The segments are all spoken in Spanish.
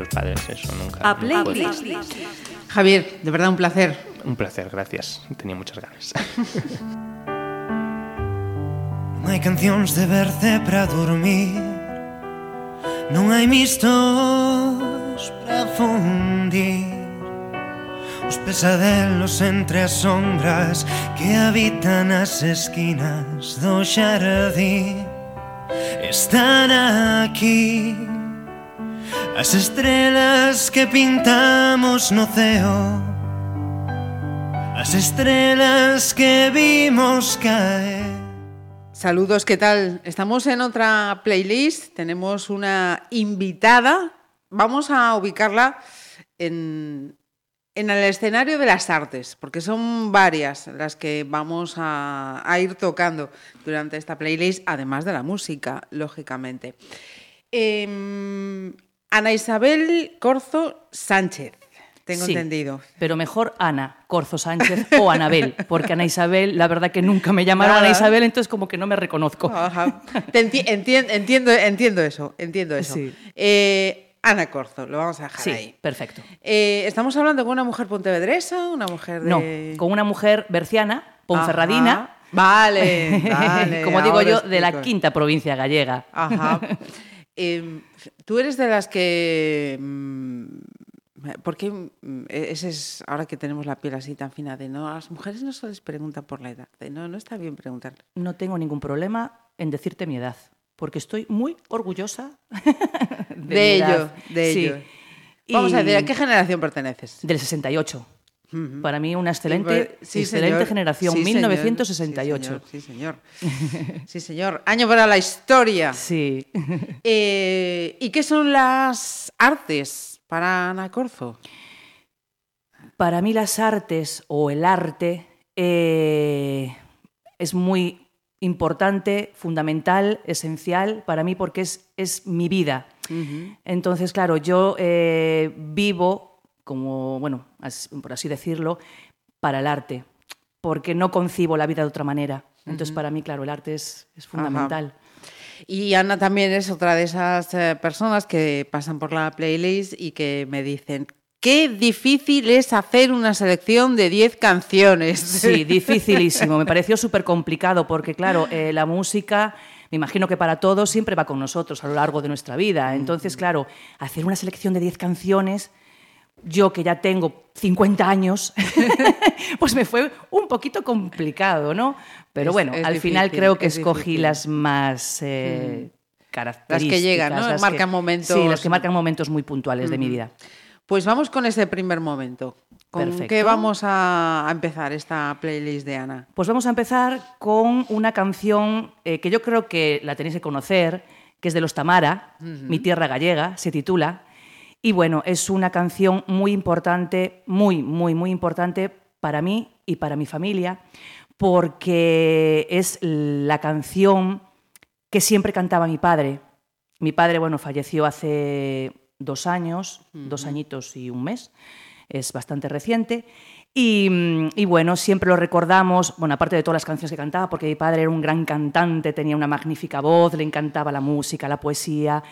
Los padres, eso nunca. A playlist. nunca play, Javier, de verdad un placer. Un placer, gracias. Tenía muchas ganas. Non hai cancións de verce para dormir Non hai mistos para fundir Os pesadelos entre as sombras Que habitan as esquinas do xardín Están aquí As estrelas que pintamos no ceo As estrelas que vimos caer Saludos, ¿qué tal? Estamos en otra playlist, tenemos una invitada, vamos a ubicarla en, en el escenario de las artes, porque son varias las que vamos a, a ir tocando durante esta playlist, además de la música, lógicamente. Em, Ana Isabel Corzo Sánchez, tengo Sí, entendido. Pero mejor Ana Corzo Sánchez o Anabel, porque Ana Isabel, la verdad que nunca me llamaron. Ana Isabel, entonces como que no me reconozco. Ajá. Enti- entiendo, entiendo eso, entiendo eso. Sí. Eh, Ana Corzo, lo vamos a dejar Sí, ahí. perfecto. Eh, ¿Estamos hablando con una mujer pontevedresa? ¿Una mujer de...? No, con una mujer berciana, ponferradina, Ajá. Vale, vale. como digo yo, de la quinta provincia gallega. Ajá. Eh, Tú eres de las que... mm, ¿Por qué? mm, Ese es, ahora que tenemos la piel así tan fina, de no, a las mujeres no se les pregunta por la edad. De, no, no está bien preguntar. No tengo ningún problema en decirte mi edad, porque estoy muy orgullosa de, De, mi ello, edad. de Sí. ello. Vamos a decir, ¿a qué generación perteneces? Del 68. Para mí una excelente, Sí, pues, sí, excelente señor. generación, Sí, señor. 1968. Sí, señor. Sí, señor. Sí, señor. Año para la historia. Sí. Eh, ¿Y qué son las artes para Ana Corzo? Para mí las artes o el arte eh, es muy importante, fundamental, esencial para mí porque es, es mi vida. Entonces, claro, yo eh, vivo como, bueno, por así decirlo, para el arte, porque no concibo la vida de otra manera. Entonces, para mí, claro, el arte es, es fundamental. Y Ana también es otra de esas eh, personas que pasan por la playlist y que me dicen, qué difícil es hacer una selección de 10 canciones. Sí, dificilísimo. Me pareció súper complicado porque, claro, eh, la música, me imagino que para todos siempre va con nosotros a lo largo de nuestra vida. Entonces, claro, hacer una selección de 10 canciones, yo que ya tengo 50 años, pues me fue un poquito complicado, ¿no? Pero Es- bueno, es al final creo que es escogí difícil. las más eh, características. llegan, ¿no? las Marcan que- momentos. Sí, las que marcan momentos muy puntuales de mi vida. Pues vamos con ese primer momento. ¿Con Perfecto. qué vamos a, a empezar esta playlist de Ana? Pues vamos a empezar con una canción eh, que yo creo que la tenéis que conocer, que es de los Tamara, Mi tierra gallega, se titula. Y bueno, es una canción muy importante, muy, muy, muy importante para mí y para mi familia, porque es la canción que siempre cantaba mi padre. Mi padre, bueno, falleció hace dos años, dos añitos y un mes, es bastante reciente. Y, y bueno, siempre lo recordamos, bueno, aparte de todas las canciones que cantaba, porque mi padre era un gran cantante, tenía una magnífica voz, le encantaba la música, la poesía.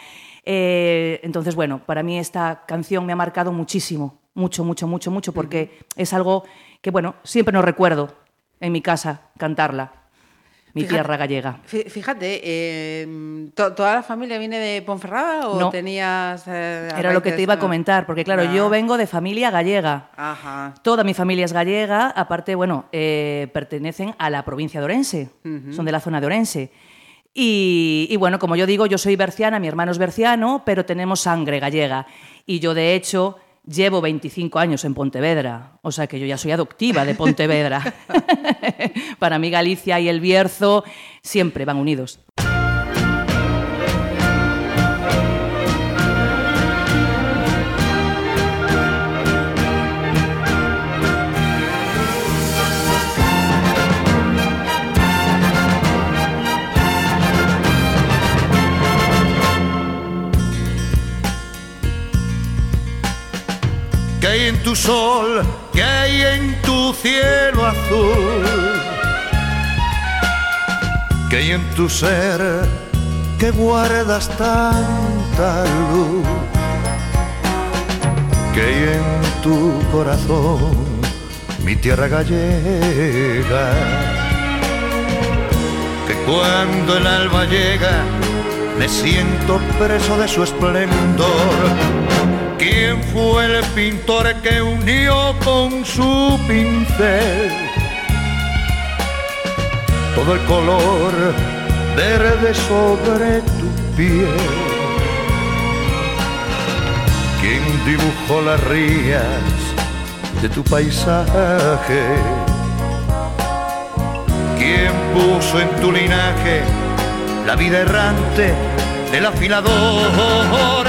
Eh, entonces, bueno, para mí esta canción me ha marcado muchísimo, mucho, mucho, mucho, mucho, porque es algo que, bueno, siempre nos recuerdo en mi casa cantarla, mi Fíjate- tierra gallega. Fí- Fíjate, eh, ¿to- ¿toda la familia viene de Ponferrada o No. tenías... eh, Era lo que te iba a comentar, porque claro, Ah. yo vengo de familia gallega. Ajá. Toda mi familia es gallega, aparte, bueno, eh, pertenecen a la provincia de Orense, son de la zona de Orense. Y, bueno, como yo digo, yo soy berciana, mi hermano es berciano, pero tenemos sangre gallega. Y yo, de hecho, llevo 25 años en Pontevedra, o sea que yo ya soy adoptiva de Pontevedra. Para mí Galicia y el Bierzo siempre van unidos. Tu sol? ¿Qué hay en tu cielo azul? ¿Qué hay en tu ser que guardas tanta luz? que hay en tu corazón, mi tierra gallega. Que cuando el alba llega, me siento preso de su esplendor. ¿Quién fue el pintor que unió con su pincel todo el color verde sobre tu piel? ¿Quién dibujó las rías de tu paisaje? ¿Quién puso en tu linaje la vida errante del afilador?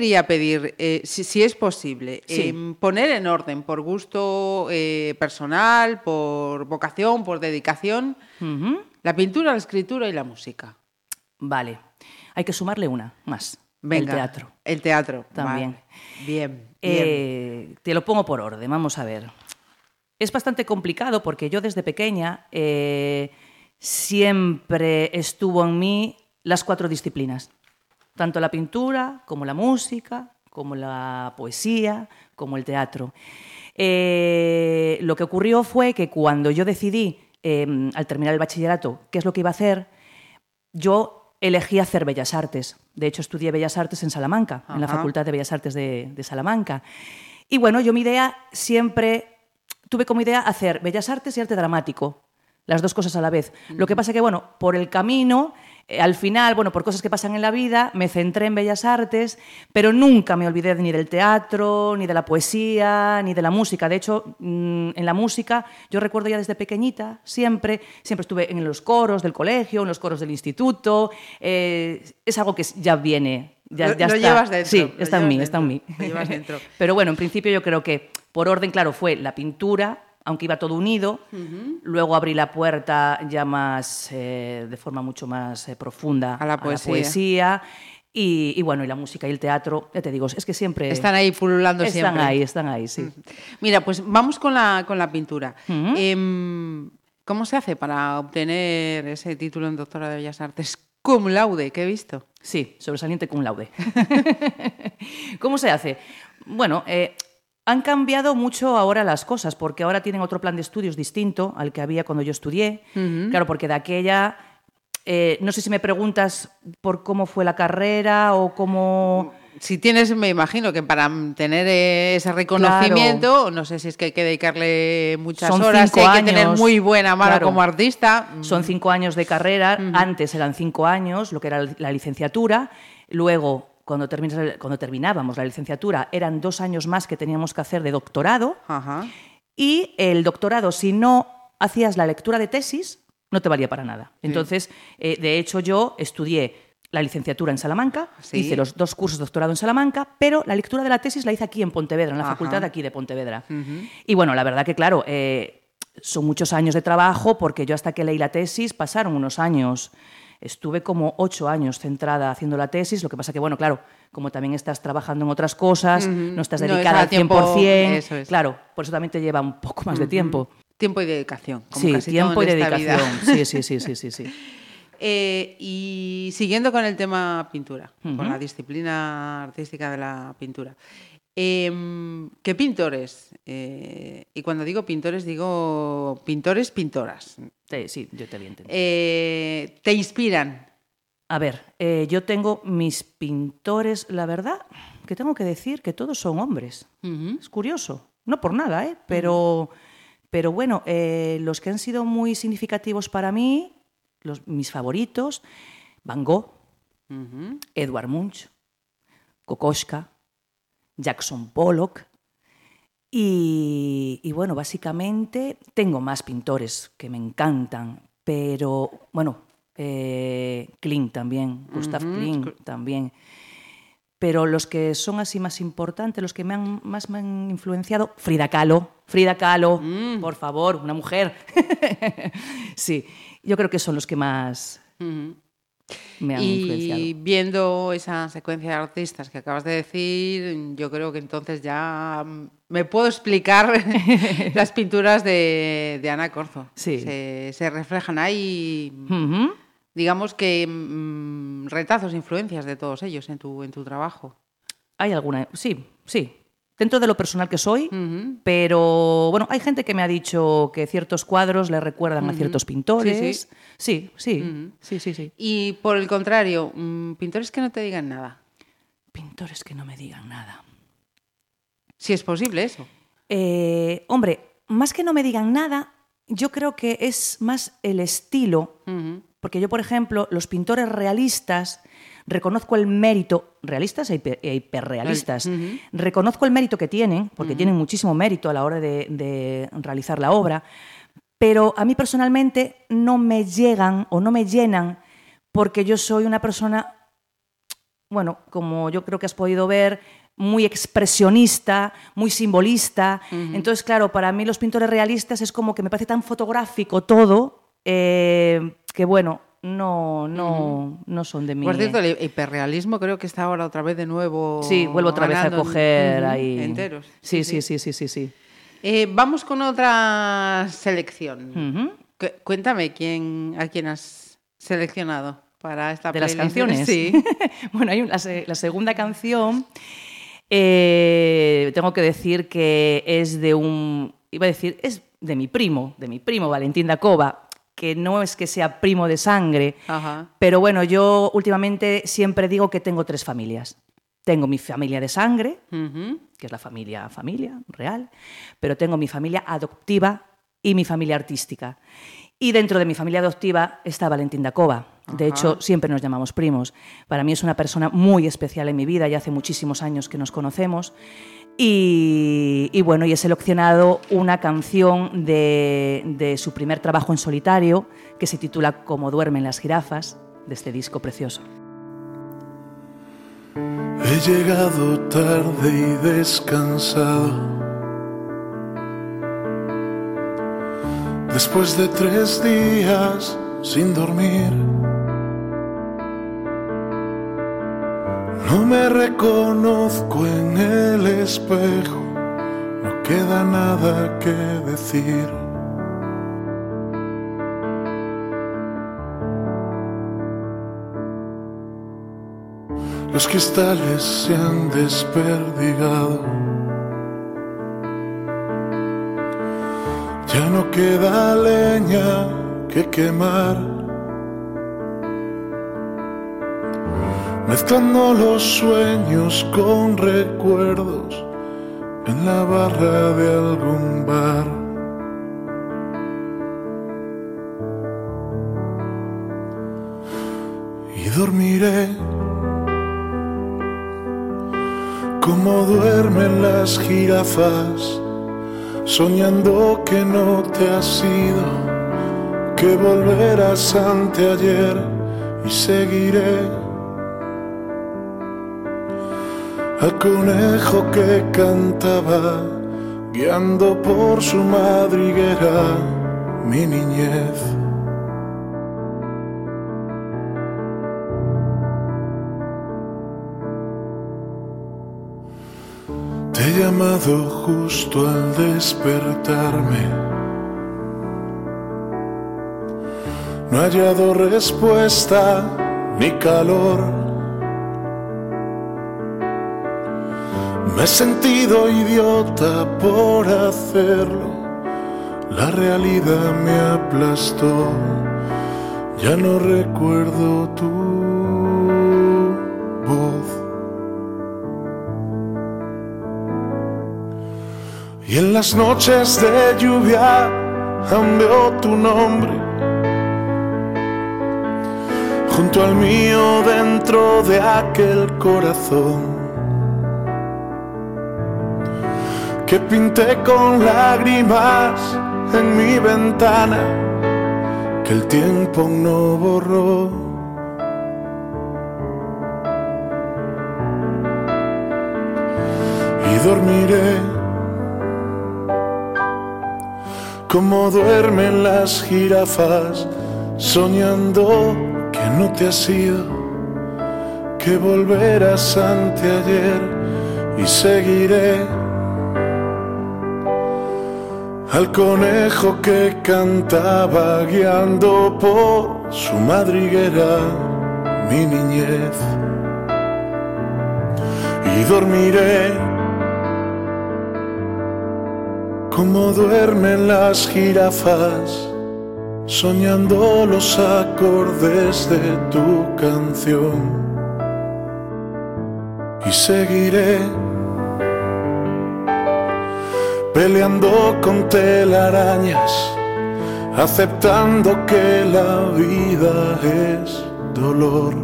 Quería pedir, eh, si, si es posible, Sí. em, poner en orden por gusto eh, personal, por vocación, por dedicación, la pintura, la escritura y la música. Vale. Hay que sumarle una más. Venga, El teatro. El teatro. También. Vale. Bien, bien. Eh, te lo pongo por orden, vamos a ver. Es bastante complicado porque yo desde pequeña siempre estuvo en mí las cuatro disciplinas, tanto la pintura como la música, como la poesía, como el teatro. Eh, lo que ocurrió fue que cuando yo decidí, eh, al terminar el bachillerato, qué es lo que iba a hacer, yo elegí hacer Bellas Artes. De hecho, estudié Bellas Artes en Salamanca, en la. Facultad de Bellas Artes de, de Salamanca. Y bueno, yo mi idea siempre, tuve como idea hacer Bellas Artes y arte dramático, las dos cosas a la vez. Lo que pasa que, bueno, por el camino, al final, bueno, por cosas que pasan en la vida, me centré en Bellas Artes, pero nunca me olvidé ni del teatro, ni de la poesía, ni de la música. De hecho, mm, en la música, yo recuerdo ya desde pequeñita, siempre, siempre estuve en los coros del colegio, en los coros del instituto. eh, es algo que ya viene. Ya, Lo- ya lo está. llevas dentro, Sí, está en mí, está en mí. dentro, lo llevas dentro. Pero bueno, en principio yo creo que por orden, claro, fue la pintura, aunque iba todo unido. Luego abrí la puerta ya más, eh, de forma mucho más eh, profunda A la poesía. poesía. Y, y bueno, y la música y el teatro, ya te digo, es que siempre... Están ahí pululando están siempre. ahí, están ahí, sí. Mira, pues vamos con la, con la pintura. Em, ¿Cómo se hace para obtener ese título en Doctora de Bellas Artes cum laude que he visto? Sí, sobresaliente cum laude. ¿Cómo se hace? Bueno, eh, han cambiado mucho ahora las cosas, porque ahora tienen otro plan de estudios distinto al que había cuando yo estudié. Claro, porque de aquella. eh, no sé si me preguntas por cómo fue la carrera o cómo. Si tienes, me imagino que para tener eh, ese reconocimiento, no sé si es que hay que dedicarle muchas Son horas, si hay que tener muy buena mano claro. como artista. Son cinco años de carrera, antes eran cinco años, lo que era la licenciatura, luego cuando, terminábamos la licenciatura eran dos años más que teníamos que hacer de doctorado Ajá. y el doctorado, si no hacías la lectura de tesis, no te valía para nada. Entonces, eh, de hecho, yo estudié la licenciatura en Salamanca, Sí. hice los dos cursos de doctorado en Salamanca, pero la lectura de la tesis la hice aquí en Pontevedra, en la Ajá. facultad de aquí de Pontevedra. Y bueno, la verdad que claro, eh, son muchos años de trabajo porque yo hasta que leí la tesis pasaron unos años. Estuve como ocho años centrada haciendo la tesis, lo que pasa que, bueno, claro, como también estás trabajando en otras cosas, no estás No es dedicada al 100%, tiempo- eso es. claro, por eso también te lleva un poco más de tiempo. Tiempo y dedicación. Como Sí, casi tiempo todo y vida. dedicación. Sí, sí, sí, sí, sí, sí. Eh, y siguiendo con el tema pintura, con la disciplina artística de la pintura. Em, ¿Qué pintores? eh, y cuando digo pintores, digo pintores, pintoras. Sí, sí, yo te había entendido. Eh, ¿Te inspiran? A ver, eh, yo tengo mis pintores, la verdad, que tengo que decir que todos son hombres. Es curioso, no por nada, ¿eh? pero, pero bueno, eh, los que han sido muy significativos para mí, los, mis favoritos, Van Gogh, Edward Munch, Kokoschka, Jackson Pollock. Y, y bueno, básicamente tengo más pintores que me encantan, pero bueno, eh, Klimt también, Gustav Klimt también. Pero los que son así más importantes, los que me han, más me han influenciado, Frida Kahlo. Frida Kahlo, por favor, una mujer. sí, yo creo que son los que más me han influenciado. Y viendo esa secuencia de artistas que acabas de decir, yo creo que entonces ya me puedo explicar las pinturas de, de Ana Corzo. Sí. Se, se reflejan ahí, digamos que mm, retazos, influencias de todos ellos en tu, en tu trabajo. Hay alguna, sí, sí. Dentro de lo personal que soy, pero bueno, hay gente que me ha dicho que ciertos cuadros le recuerdan a ciertos pintores. Sí, sí, sí, sí, sí. Y por el contrario, mm, pintores que no te digan nada. Pintores que no me digan nada. Si es posible eso. Eh, hombre, más que no me digan nada, yo creo que es más el estilo. Porque yo, por ejemplo, los pintores realistas, reconozco el mérito, realistas e, hiper- e hiperrealistas, reconozco el mérito que tienen, porque tienen muchísimo mérito a la hora de, de realizar la obra, pero a mí personalmente no me llegan o no me llenan porque yo soy una persona, bueno, como yo creo que has podido ver, muy expresionista, muy simbolista. Entonces, claro, para mí los pintores realistas es como que me parece tan fotográfico todo eh, que, bueno, no, no, no son de mí. Por cierto, el hiperrealismo creo que está ahora otra vez de nuevo. Sí, vuelvo otra vez a en- coger ahí. Enteros. Sí, sí, sí, sí, sí, sí. Eh, vamos con otra selección. Cu- Cuéntame quién, a quién has seleccionado para esta de las playlist. canciones. Sí. bueno, hay un- la, se- la segunda canción. eh, tengo que decir que es de un. Iba a decir, es de mi primo, de mi primo Valentín Dacova, que no es que sea primo de sangre, Ajá. pero bueno, yo últimamente siempre digo que tengo tres familias. Tengo mi familia de sangre, que es la familia familia real, pero tengo mi familia adoptiva y mi familia artística. Y dentro de mi familia adoptiva está Valentín Dacova. De Ajá. hecho, siempre nos llamamos primos. Para mí es una persona muy especial en mi vida, ya hace muchísimos años que nos conocemos. Y, bueno, y he seleccionado una canción de, de su primer trabajo en solitario, que se titula Como duermen las jirafas, de este disco precioso. He llegado tarde y descansado. Después de tres días sin dormir. No me reconozco en el espejo. No queda nada que decir. Los cristales se han desperdigado. Ya no queda leña que quemar. Mezclando los sueños con recuerdos en la barra de algún bar. Y dormiré como duermen las jirafas, soñando que no te has ido, que volverás anteayer y seguiré al conejo que cantaba, guiando por su madriguera mi niñez. Te he llamado justo al despertarme. No he hallado respuesta ni calor. Me he sentido idiota por hacerlo. La realidad me aplastó. Ya no recuerdo tu voz. Y en las noches de lluvia veo tu nombre junto al mío dentro de aquel corazón que pinté con lágrimas en mi ventana que el tiempo no borró. Y dormiré como duermen las jirafas, soñando que no te has ido, que volverás anteayer y seguiré al conejo que cantaba guiando por su madriguera mi niñez. Y dormiré. Como duermen las jirafas, soñando los acordes de tu canción. Y seguiré peleando con telarañas, aceptando que la vida es dolor.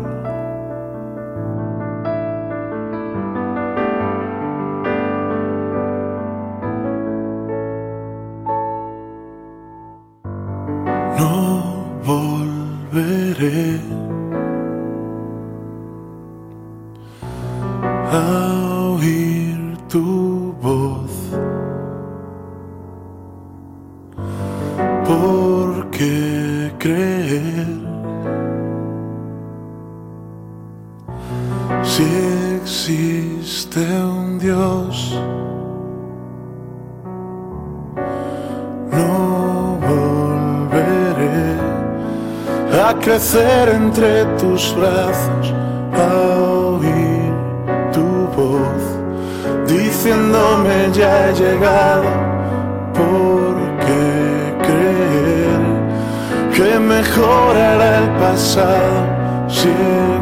no volveré a oír tu voz porque creer. Si existe un Dios no volveré a crecer entre tus brazos, a oír tu voz, diciéndome ya he llegado, mejorará el pasado si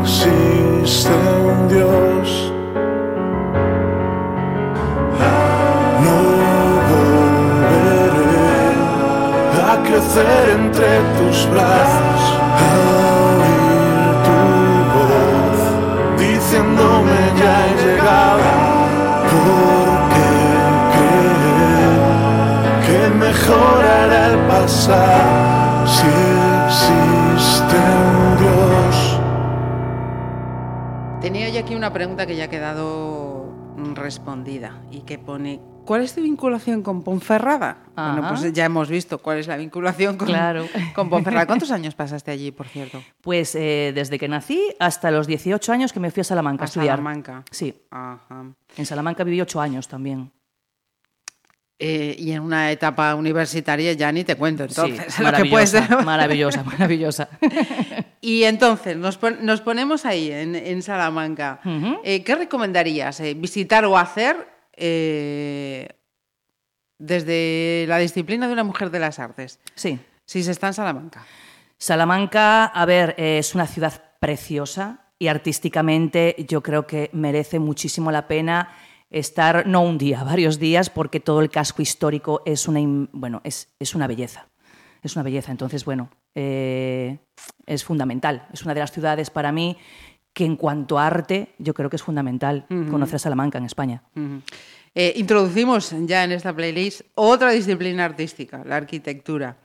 existe un Dios. No volveré a crecer entre tus brazos, a oír tu voz, diciéndome ya he llegado, porque creer que mejorará el pasado Tenía yo aquí una pregunta que ya ha quedado mm, respondida y que pone, ¿cuál es tu vinculación con Ponferrada? Bueno, pues ya hemos visto cuál es la vinculación con, Claro. con Ponferrada. ¿Cuántos años pasaste allí, por cierto? Pues eh, desde que nací hasta los 18 años que me fui a Salamanca A a estudiar. Salamanca. Sí, Ajá. en Salamanca viví 8 años también. Eh, y en una etapa universitaria ya ni te cuento, entonces. sí, lo que puedes- maravillosa, maravillosa, maravillosa. Y entonces, nos, pon- nos ponemos ahí, en, en Salamanca. Eh, ¿Qué recomendarías? eh, ¿Visitar o hacer eh, desde la disciplina de una mujer de las artes? Sí. Si se está en Salamanca. Salamanca, a ver, es una ciudad preciosa y artísticamente yo creo que merece muchísimo la pena estar, no un día, varios días, porque todo el casco histórico es una, bueno, es, es una belleza. Es una belleza. Entonces, bueno, eh, es fundamental. Es una de las ciudades para mí que en cuanto a arte, yo creo que es fundamental conocer Salamanca en España. Eh, introducimos ya en esta playlist otra disciplina artística, la arquitectura.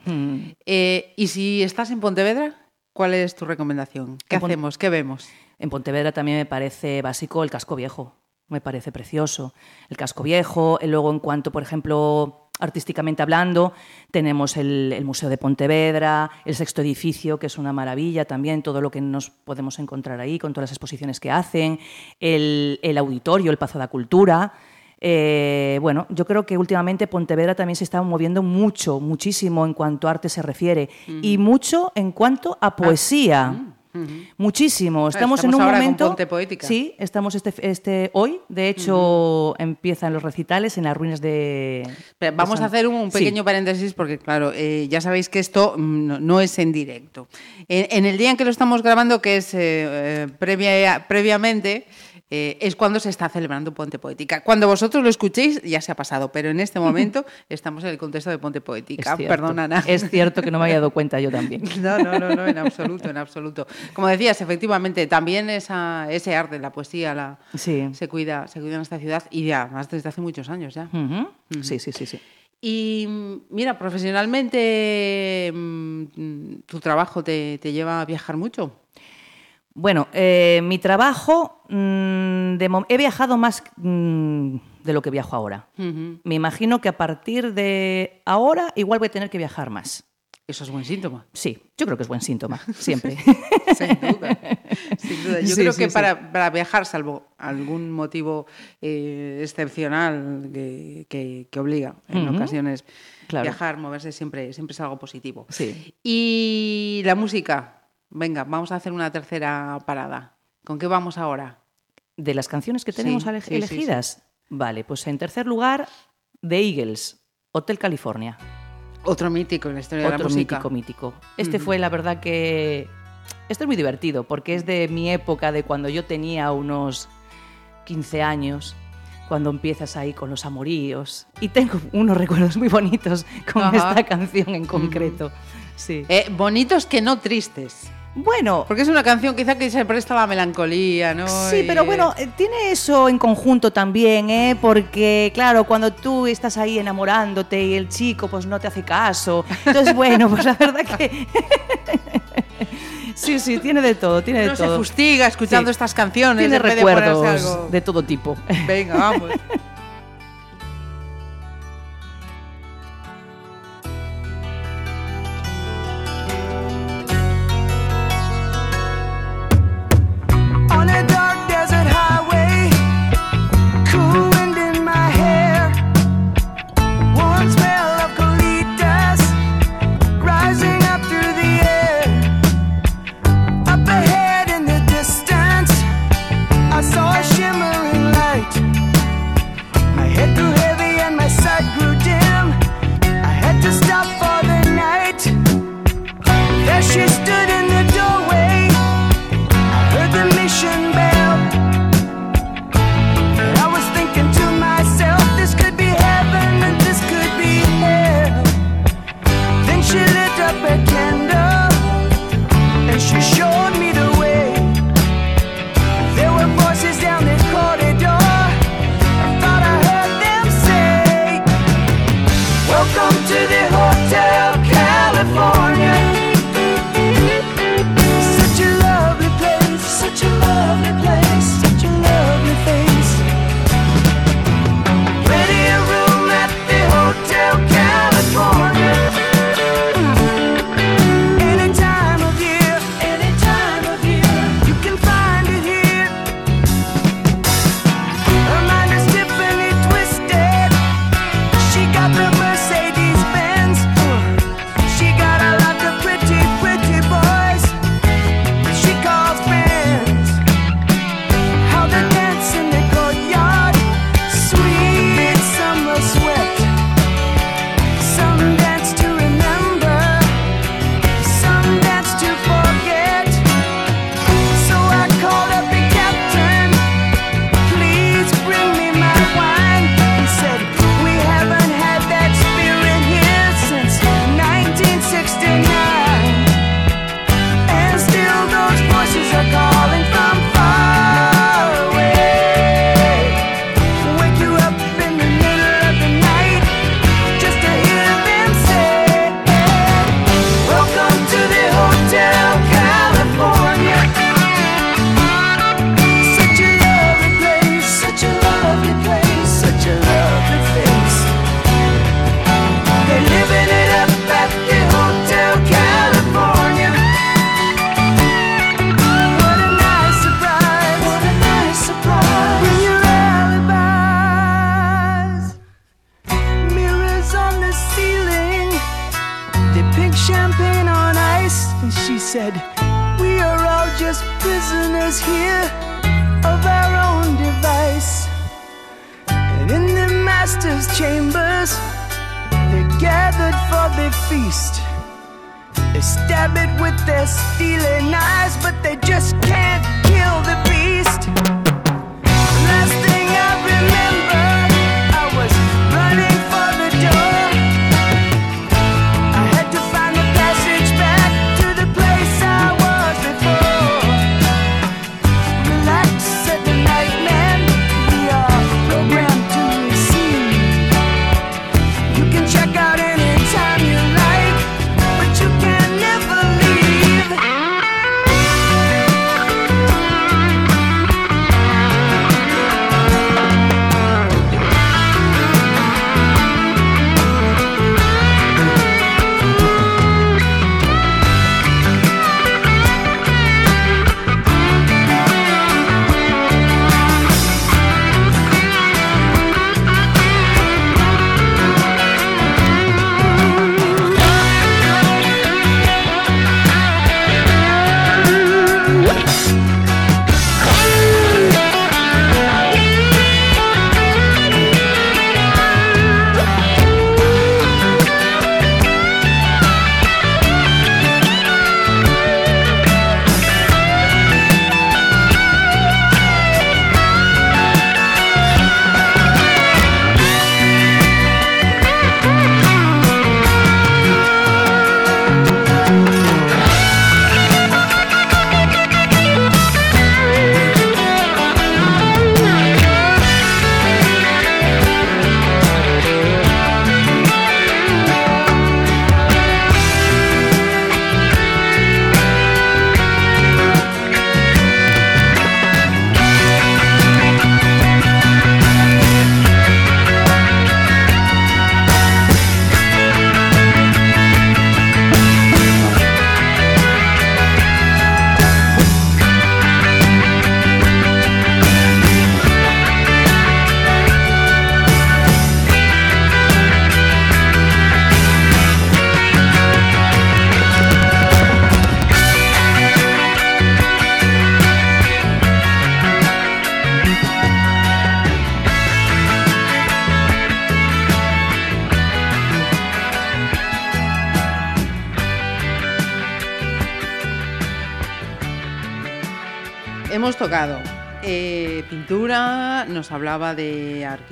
Eh, y si estás en Pontevedra, ¿cuál es tu recomendación? ¿Qué En hacemos? ¿Qué vemos? En Pontevedra también me parece básico el casco viejo. me parece precioso. El casco viejo, y luego en cuanto, por ejemplo, artísticamente hablando, tenemos el, el Museo de Pontevedra, el sexto edificio, que es una maravilla también, todo lo que nos podemos encontrar ahí, con todas las exposiciones que hacen, el, el auditorio, el Pazo da Cultura. Eh, bueno, yo creo que últimamente Pontevedra también se está moviendo mucho, muchísimo en cuanto a arte se refiere y mucho en cuanto a poesía. Muchísimo. Estamos, en estamos un ahora con momento. Ponte Poética. Sí, estamos este, este hoy. De hecho, empiezan los recitales en las ruinas de. Vamos de a hacer un pequeño paréntesis porque, claro, eh, ya sabéis que esto mm, no, no es en directo. En, en el día en que lo estamos grabando, que es eh, eh, previa, previamente, eh, es cuando se está celebrando Ponte Poética. Cuando vosotros lo escuchéis, ya se ha pasado, pero en este momento estamos en el contexto de Ponte Poética. Perdona, Ana. Es cierto que no me había dado cuenta yo también. No, no, no, no, en absoluto, en absoluto. Como decías, efectivamente, también esa, ese arte, la poesía, la, Sí. se cuida, se cuida en esta ciudad y ya, más desde hace muchos años ya. Sí, sí, sí, sí. Y mira, profesionalmente, mm, tu trabajo te, te lleva a viajar mucho. Bueno, eh, mi trabajo, mm, de he viajado más mm, de lo que viajo ahora. Me imagino que a partir de ahora igual voy a tener que viajar más. Eso es buen síntoma. Sí, yo creo que es buen síntoma, siempre. Sin duda. Sin duda. Yo Sí, creo sí, que sí. para, para viajar, salvo algún motivo eh, excepcional que, que- que obliga en ocasiones, Claro. viajar, moverse siempre, siempre es algo positivo. Sí. Y la música. Venga, vamos a hacer una tercera parada. ¿Con qué vamos ahora? De las canciones que tenemos Sí, ele- sí, sí, elegidas. Vale, pues en tercer lugar, The Eagles, Hotel California. Otro mítico en la historia de la Otro música. mítico, mítico. Este fue, la verdad, que. Esto es muy divertido, porque es de mi época, de cuando yo tenía unos 15 años, cuando empiezas ahí con los amoríos. Y tengo unos recuerdos muy bonitos con Ajá. esta canción en concreto. Sí. Eh, bonitos que no tristes. Bueno, Porque es una canción quizá que se presta a la melancolía, ¿no? Sí, pero bueno, eh, tiene eso en conjunto también, ¿eh? Porque, claro, cuando tú estás ahí enamorándote y el chico pues no te hace caso. Entonces, bueno, pues la verdad que... sí, sí, tiene de todo, tiene de Uno se todo. fustiga escuchando Sí. estas canciones. Tiene de recuerdos algo. de todo tipo. Venga, vamos.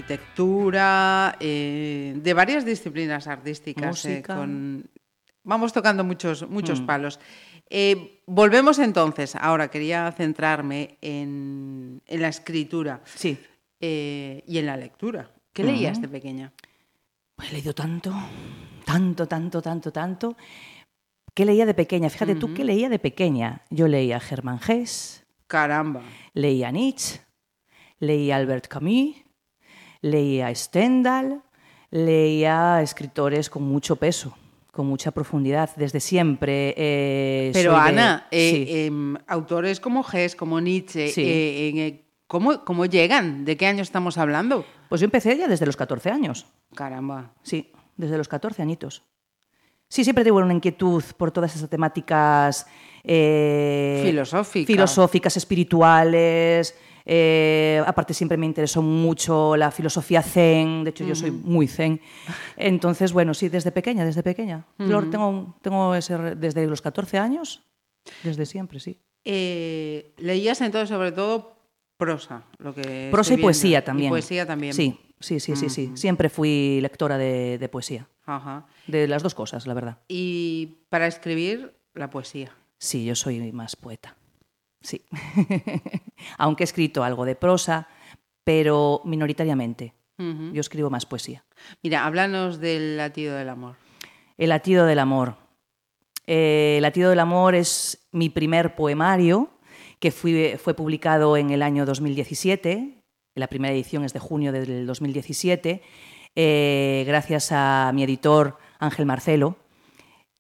arquitectura, eh, de varias disciplinas artísticas. eh, con- Vamos tocando muchos, muchos Mm. palos. Eh, volvemos entonces. Ahora quería centrarme en, en la escritura Sí. y en la lectura. ¿Qué leías de pequeña? He leído tanto, tanto, tanto, tanto, tanto. ¿Qué leía de pequeña? Fíjate tú, ¿qué leía de pequeña? Yo leía Germán Gess, Caramba. leía Nietzsche, leía Albert Camus, leía Stendhal, leía escritores con mucho peso, con mucha profundidad, desde siempre. eh, Pero soy de- Ana, eh, sí. em, autores como Hess, como Nietzsche, Sí. eh, ¿cómo, ¿cómo llegan? ¿De qué año estamos hablando? Pues yo empecé ya desde los 14 años. Caramba. Sí, desde los 14 añitos. Sí, siempre tuve una inquietud por todas esas temáticas eh, Filosóficas. filosóficas, espirituales. eh, aparte, siempre me interesó mucho la filosofía zen. De hecho, yo soy muy zen. Entonces, bueno, sí, desde pequeña, desde pequeña. Yo tengo, tengo ese, desde los 14 años, desde siempre, sí. Eh, leías entonces sobre todo prosa, lo que Prosa y poesía también. Y poesía también. Sí, sí, sí, sí, sí. Siempre fui lectora de, de poesía. Ajá. De las dos cosas, la verdad. Y para escribir, la poesía. Sí, yo soy más poeta. Sí. Aunque he escrito algo de prosa, pero minoritariamente. Yo escribo más poesía. Mira, háblanos del latido del amor. El latido del amor. Eh, el latido del amor es mi primer poemario que fui- fue publicado en el año 2017. La primera edición es de junio del 2017, eh, gracias a mi editor Ángel Marcelo.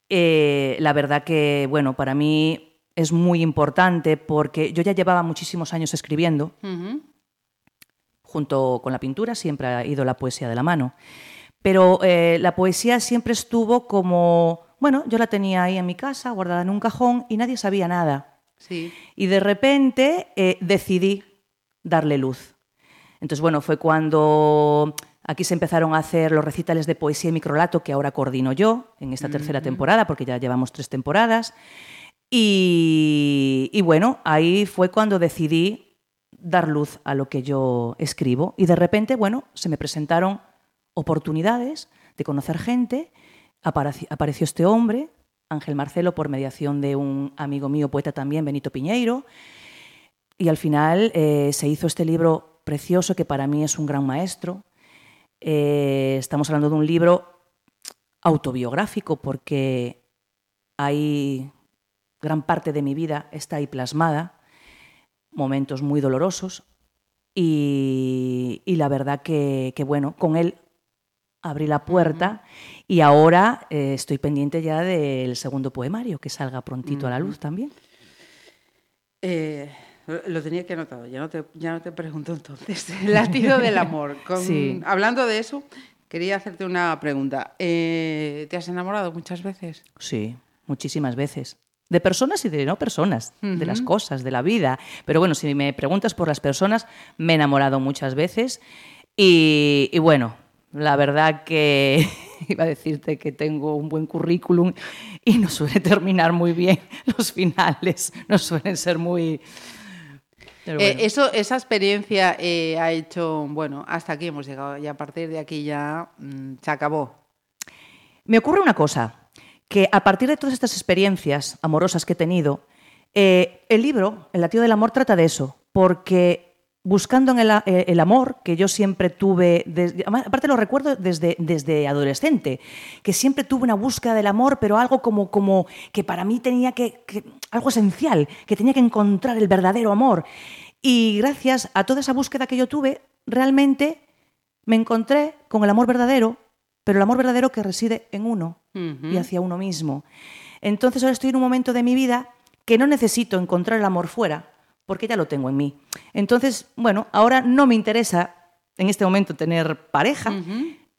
Eh, la verdad que, bueno, para mí es muy importante porque yo ya llevaba muchísimos años escribiendo, junto con la pintura siempre ha ido la poesía de la mano. Pero eh, la poesía siempre estuvo como bueno, yo la tenía ahí en mi casa, guardada en un cajón, y nadie sabía nada. Sí. Y de repente eh, decidí darle luz. Entonces, bueno, fue cuando aquí se empezaron a hacer los recitales de poesía y microlato que ahora coordino yo en esta tercera temporada, porque ya llevamos tres temporadas. Y, y bueno, ahí fue cuando decidí dar luz a lo que yo escribo. Y de repente, bueno, se me presentaron oportunidades de conocer gente. Apareci- apareció este hombre, Ángel Marcelo, por mediación de un amigo mío, poeta también, Benito Piñeiro. Y al final eh, se hizo este libro precioso que para mí es un gran maestro. Eh, estamos hablando de un libro autobiográfico porque hay gran parte de mi vida está ahí plasmada, momentos muy dolorosos y, y la verdad que, que, bueno, con él abrí la puerta y ahora eh, estoy pendiente ya del segundo poemario que salga prontito a la luz también. Eh, lo tenía que anotado, ya no te, ya no te pregunto entonces. El latido del amor. Con- Sí. Hablando de eso, quería hacerte una pregunta. Eh, ¿Te has enamorado muchas veces? Sí, muchísimas veces. De personas y de no personas, de las cosas, de la vida. Pero bueno, si me preguntas por las personas, me he enamorado muchas veces. Y, y bueno, la verdad que iba a decirte que tengo un buen currículum y no suele terminar muy bien los finales. No suelen ser muy... Eh, eso, esa experiencia eh, ha hecho, bueno, hasta aquí hemos llegado y a partir de aquí ya mm, se acabó. Me ocurre una cosa, que a partir de todas estas experiencias amorosas que he tenido, eh, el libro, El latido del amor, trata de eso, porque buscando en el, eh, el amor que yo siempre tuve, desde- aparte lo recuerdo desde, desde adolescente, que siempre tuve una búsqueda del amor, pero algo como, como que para mí tenía que, que- algo esencial, que tenía que encontrar el verdadero amor. Y gracias a toda esa búsqueda que yo tuve, realmente me encontré con el amor verdadero, pero el amor verdadero que reside en uno y hacia uno mismo. Entonces ahora estoy en un momento de mi vida que no necesito encontrar el amor fuera, porque ya lo tengo en mí. Entonces, bueno, ahora no me interesa en este momento tener pareja.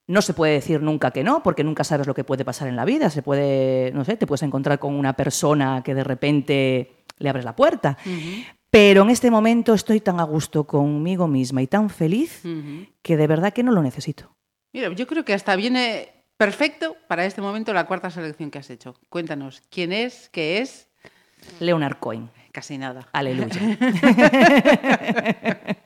No se puede decir nunca que no, porque nunca sabes lo que puede pasar en la vida. Se puede, no sé, te puedes encontrar con una persona que de repente le abres la puerta. Pero en este momento estoy tan a gusto conmigo misma y tan feliz que de verdad que no lo necesito. Mira, yo creo que hasta viene perfecto para este momento la cuarta selección que has hecho. Cuéntanos, ¿quién es? ¿Qué es? Leonard Cohen. Casi nada. Aleluya.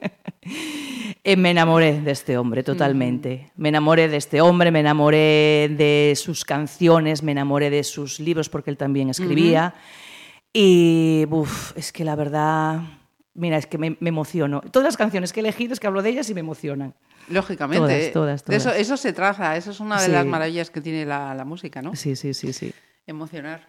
Eh, me enamoré de este hombre totalmente. Me enamoré de este hombre, me enamoré de sus canciones, me enamoré de sus libros porque él también escribía. Y uf, es que la verdad, mira, es que me, me emociono. Todas las canciones que he elegido es que hablo de ellas y me emocionan. Lógicamente. Todas, todas, Eso, todas. eso se traza, eso es una de Sí. las maravillas que tiene la, la música, ¿no? Sí, sí, sí, sí. Emocionar.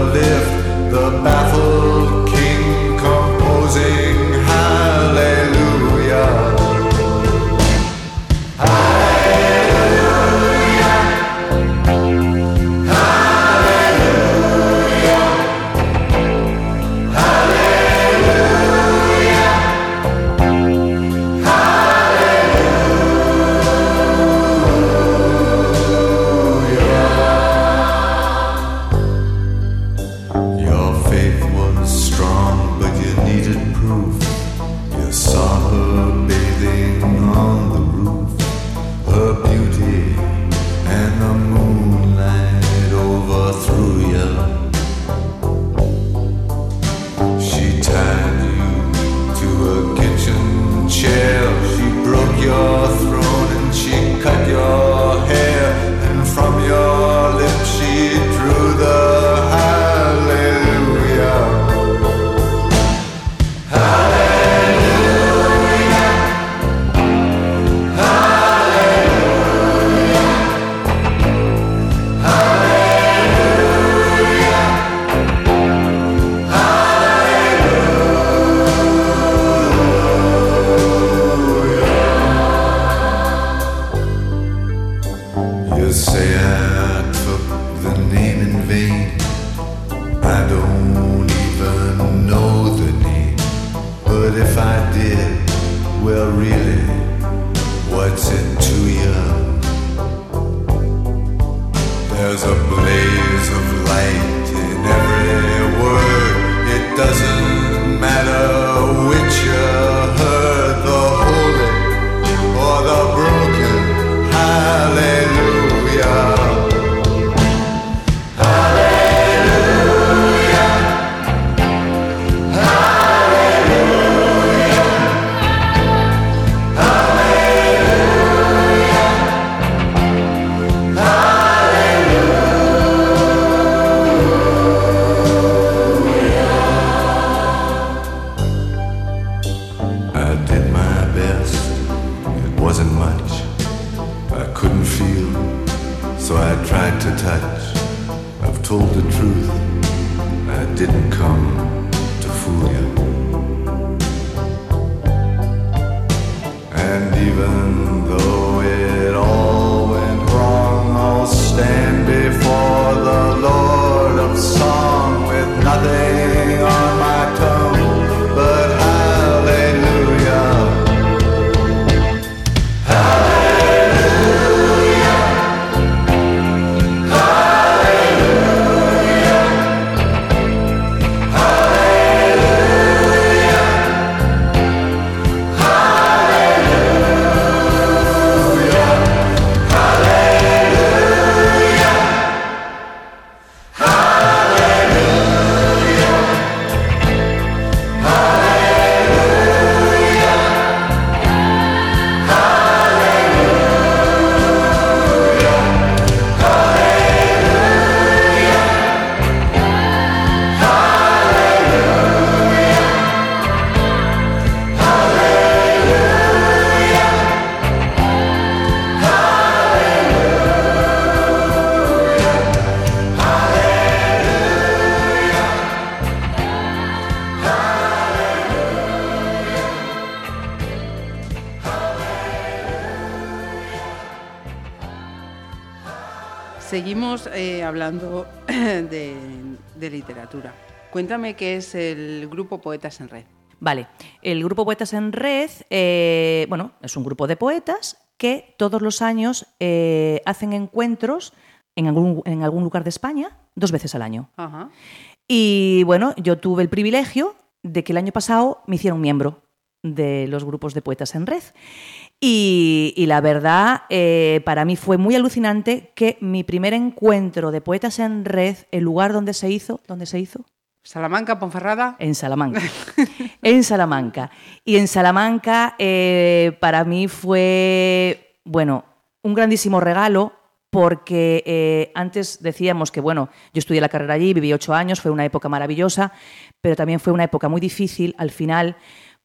Seguimos eh, hablando de, de literatura. Cuéntame qué es el grupo Poetas en Red. Vale, el grupo Poetas en Red, eh, bueno, es un grupo de poetas que todos los años eh, hacen encuentros en algún, en algún lugar de España dos veces al año. Ajá. Y bueno, yo tuve el privilegio de que el año pasado me hicieron miembro de los grupos de poetas en red. Y, y la verdad, eh, para mí fue muy alucinante que mi primer encuentro de poetas en red, el lugar donde se hizo, ¿dónde se hizo? Salamanca, Ponferrada. En Salamanca. en Salamanca. Y en Salamanca eh, para mí fue, bueno, un grandísimo regalo porque eh, antes decíamos que, bueno, yo estudié la carrera allí, viví ocho años, fue una época maravillosa, pero también fue una época muy difícil al final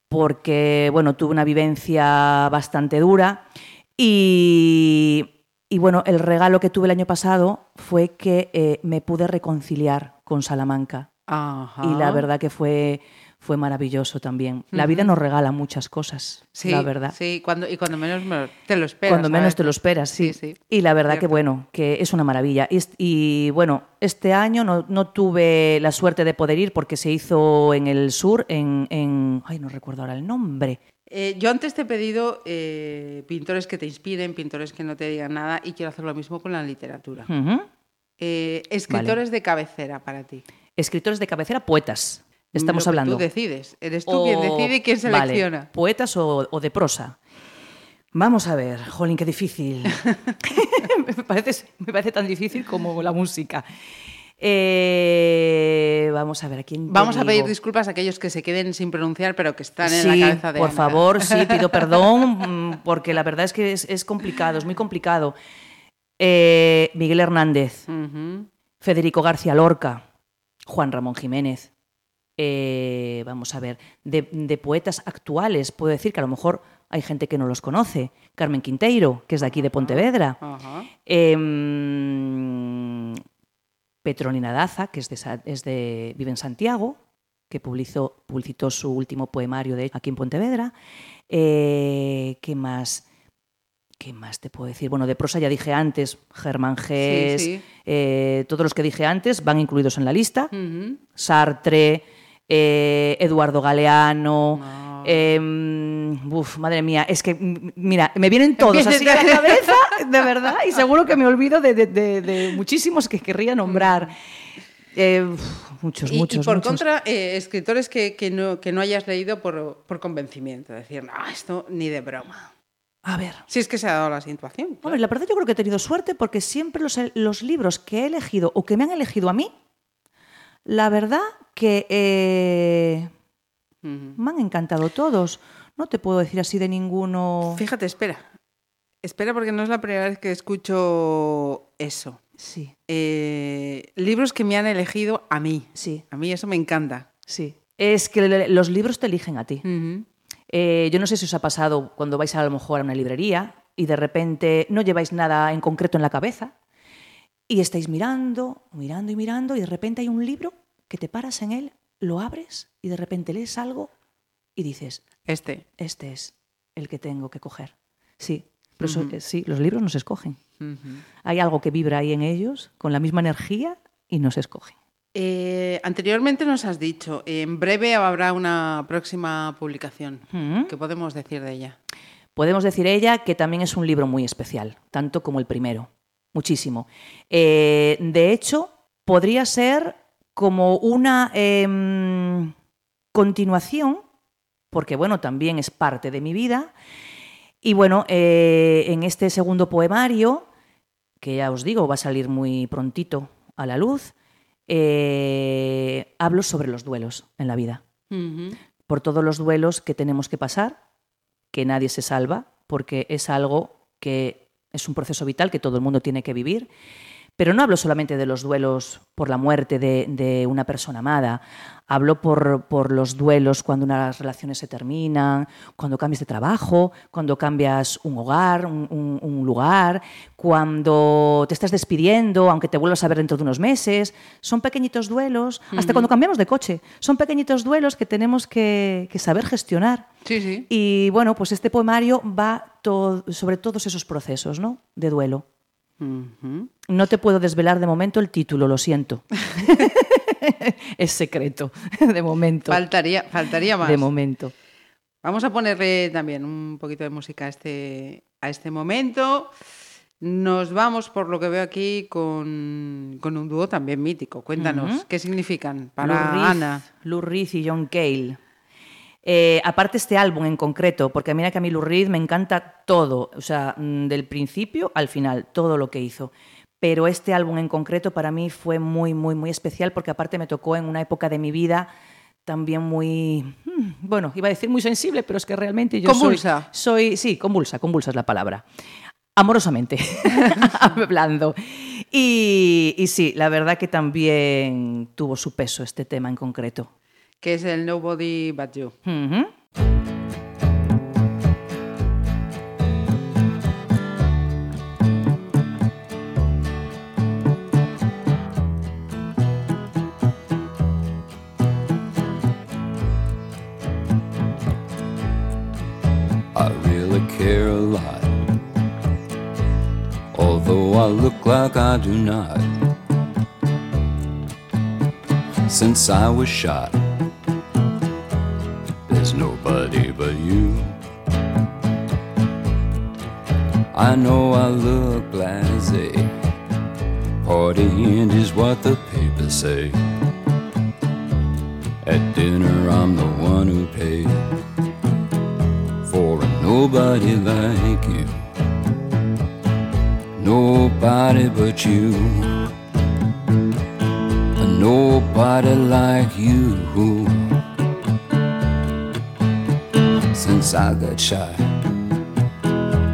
porque, bueno, tuve una vivencia bastante dura y, y, bueno, el regalo que tuve el año pasado fue que eh, me pude reconciliar con Salamanca Ajá. y la verdad que fue, fue maravilloso también. La vida nos regala muchas cosas, Sí, la verdad. Sí, cuando, y cuando menos me- te lo esperas. Cuando menos te lo esperas, sí. Sí, sí. Y la verdad que bueno, que es una maravilla. Y, bueno, este año no, no tuve la suerte de poder ir porque se hizo en el sur, en, en- ay, no recuerdo ahora el nombre. Eh, yo antes te he pedido eh, pintores que te inspiren, pintores que no te digan nada, y quiero hacer lo mismo con la literatura. Eh, escritores de cabecera para ti. Escritores de cabecera, poetas. Estamos Lo que hablando. Tú decides. Eres tú quien decide y quién vale, selecciona. poetas o, o de prosa. Vamos a ver, jolín, qué difícil. me, parece, me parece tan difícil como la música. Eh, vamos a ver, ¿a quién Vamos a pedir disculpas a aquellos que se queden sin pronunciar, pero que están en la cabeza de por Ana. favor, sí, pido perdón, mm, porque la verdad es que es, es complicado, es muy complicado. Eh, Miguel Hernández. Federico García Lorca, Juan Ramón Jiménez. Eh, vamos a ver, de, de poetas actuales, puedo decir que a lo mejor hay gente que no los conoce. Carmen Quinteiro, que es de aquí de Pontevedra. Ajá. Em, Petronina Daza, que es de, Sa- es de- vive en Santiago, que publicó, publicitó su último poemario de aquí en Pontevedra. Eh, ¿Qué más? ¿Qué más te puedo decir? Bueno, de prosa ya dije antes, Germán Sí, sí. eh, todos los que dije antes van incluidos en la lista. Sartre, eh, Eduardo Galeano. Ah. em, uf, madre mía, es que, mira, me vienen todos así a la cabeza, de verdad, y seguro que me olvido de, de- de- de muchísimos que querría nombrar. Eh, uf, muchos, Y, y muchos. por muchos. contra, eh, escritores que, que no, que no hayas leído por, por convencimiento. Decir, no, esto ni de broma. A ver. Si es que se ha dado la situación. Hombre, la verdad yo creo que he tenido suerte porque siempre los, los libros que he elegido o que me han elegido a mí, la verdad que eh, me han encantado todos. No te puedo decir así de ninguno. Fíjate, espera. Espera porque no es la primera vez que escucho eso. Sí, Eh, libros que me han elegido a mí. sí, A mí eso me encanta. sí. Es que los libros te eligen a ti. Eh, yo no sé si os ha pasado cuando vais a, lo mejor a una librería y de repente no lleváis nada en concreto en la cabeza y estáis mirando, mirando y mirando y de repente hay un libro que te paras en él, lo abres y de repente lees algo y dices, Este. este es el que tengo que coger. Sí, pero eso- sí, los libros nos escogen. Hay algo que vibra ahí en ellos con la misma energía y nos escogen. Eh, anteriormente nos has dicho, en breve habrá una próxima publicación. ¿Qué podemos decir de ella? Podemos decir ella que también es un libro muy especial, tanto como el primero, muchísimo. Eh, de hecho, podría ser como una em, continuación, porque bueno, también es parte de mi vida. Y bueno, eh, en este segundo poemario, que ya os digo, va a salir muy prontito a la luz, eh, hablo sobre los duelos en la vida por todos los duelos que tenemos que pasar, que nadie se salva, porque es algo que es un proceso vital que todo el mundo tiene que vivir. Pero no hablo solamente de los duelos por la muerte de, de una persona amada, hablo por, por los duelos cuando unas relaciones se terminan, cuando cambias de trabajo, cuando cambias un hogar, un, un- un lugar, cuando te estás despidiendo, aunque te vuelvas a ver dentro de unos meses. Son pequeñitos duelos, hasta cuando cambiamos de coche. Son pequeñitos duelos que tenemos que, que saber gestionar. Sí, sí. Y bueno, pues este poemario va to- sobre todos esos procesos ¿no? de duelo. No te puedo desvelar de momento el título, lo siento. es secreto, de momento. Faltaría, faltaría más. De momento. Vamos a ponerle también un poquito de música a este, a este momento. Nos vamos, por lo que veo aquí, con, con un dúo también mítico. Cuéntanos. ¿qué significan Lou para Reed- Ana? Lou Reed y John Cale. Eh, aparte este álbum en concreto, porque mira que a mí Lou Reed me encanta todo, o sea, mm, del principio al final, todo lo que hizo. Pero este álbum en concreto para mí fue muy, muy, muy especial porque aparte me tocó en una época de mi vida también muy, mm, bueno, iba a decir muy sensible, pero es que realmente yo soy- Convulsa. soy, sí, convulsa, convulsa es la palabra. Amorosamente, hablando. Y, y sí, la verdad que también tuvo su peso este tema en concreto. Que es el Nobody But You. Ujú. I really care a lot. Although I look like I do not. Since I was shot, there's nobody but you. I know I look blasé. Partying is what the papers say. At dinner, I'm the one who pays for a nobody like you. Nobody but you. A nobody like you. I got shot,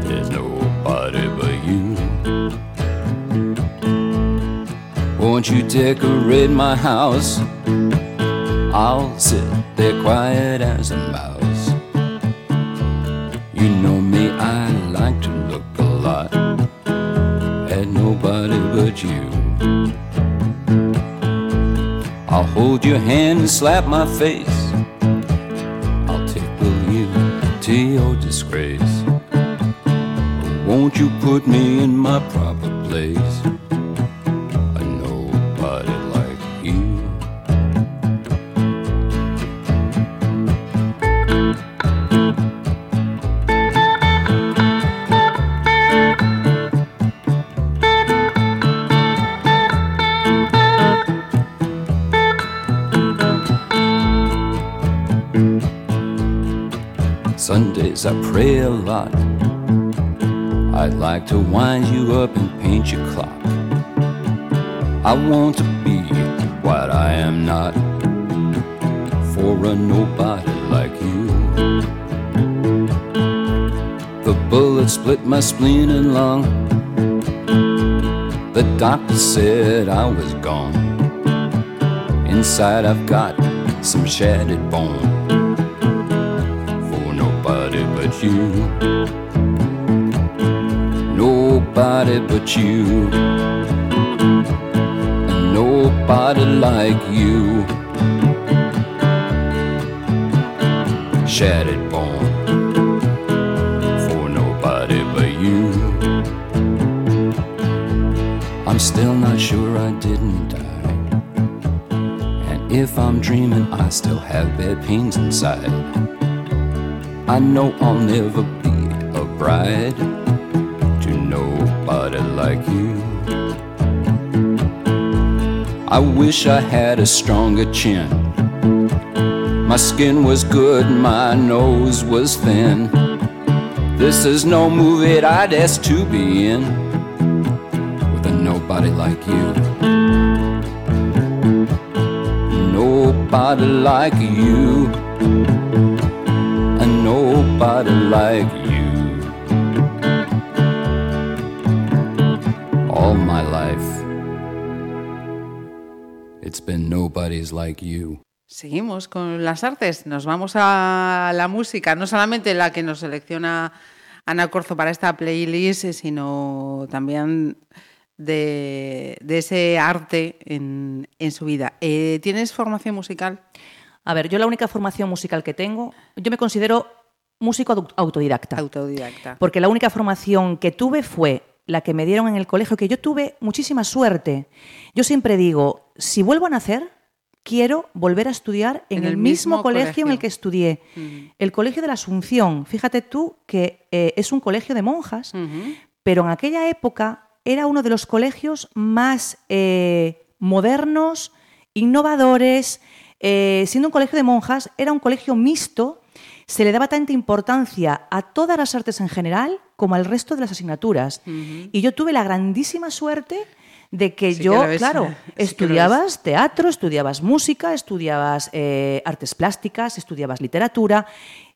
there's nobody but you. Won't you decorate my house? I'll sit there quiet as a mouse. You know me, I like to look a lot at nobody but you. I'll hold your hand and slap my face. Your disgrace. Won't you put me in my proper place? I pray a lot. I'd like to wind you up and paint your clock. I want to be what I am not for a nobody like you. The bullet split my spleen and lung. The doctor said I was gone. Inside I've got some shattered bone nobody but you. Nobody but you. And nobody like you. Shattered bone for nobody but you. I'm still not sure I didn't die. And if I'm dreaming, I still have bad pains inside. I know I'll never be a bride to nobody like you. I wish I had a stronger chin. My skin was good, my nose was thin. This is no movie I'd ask to be in with a nobody like you. Nobody like you. Like you. All my life, it's been nobody's like you. Seguimos con las artes, nos vamos a la música, no solamente la que nos selecciona Ana Corzo para esta playlist, sino también de, de ese arte en, en su vida. Eh, ¿Tienes formación musical? A ver, yo la única formación musical que tengo, yo me considero músico au- autodidacta. Autodidacta. Porque la única formación que tuve fue la que me dieron en el colegio, que yo tuve muchísima suerte. Yo siempre digo, si vuelvo a nacer, quiero volver a estudiar en, el, mismo, colegio, en el que estudié. El Colegio de la Asunción. Fíjate tú que eh, es un colegio de monjas, pero en aquella época era uno de los colegios más eh, modernos, innovadores. eh, siendo un colegio de monjas, era un colegio mixto se le daba tanta importancia a todas las artes en general como al resto de las asignaturas. Y yo tuve la grandísima suerte de que Sí yo, claro, sí estudiabas teatro, estudiabas música, estudiabas eh, artes plásticas, estudiabas literatura,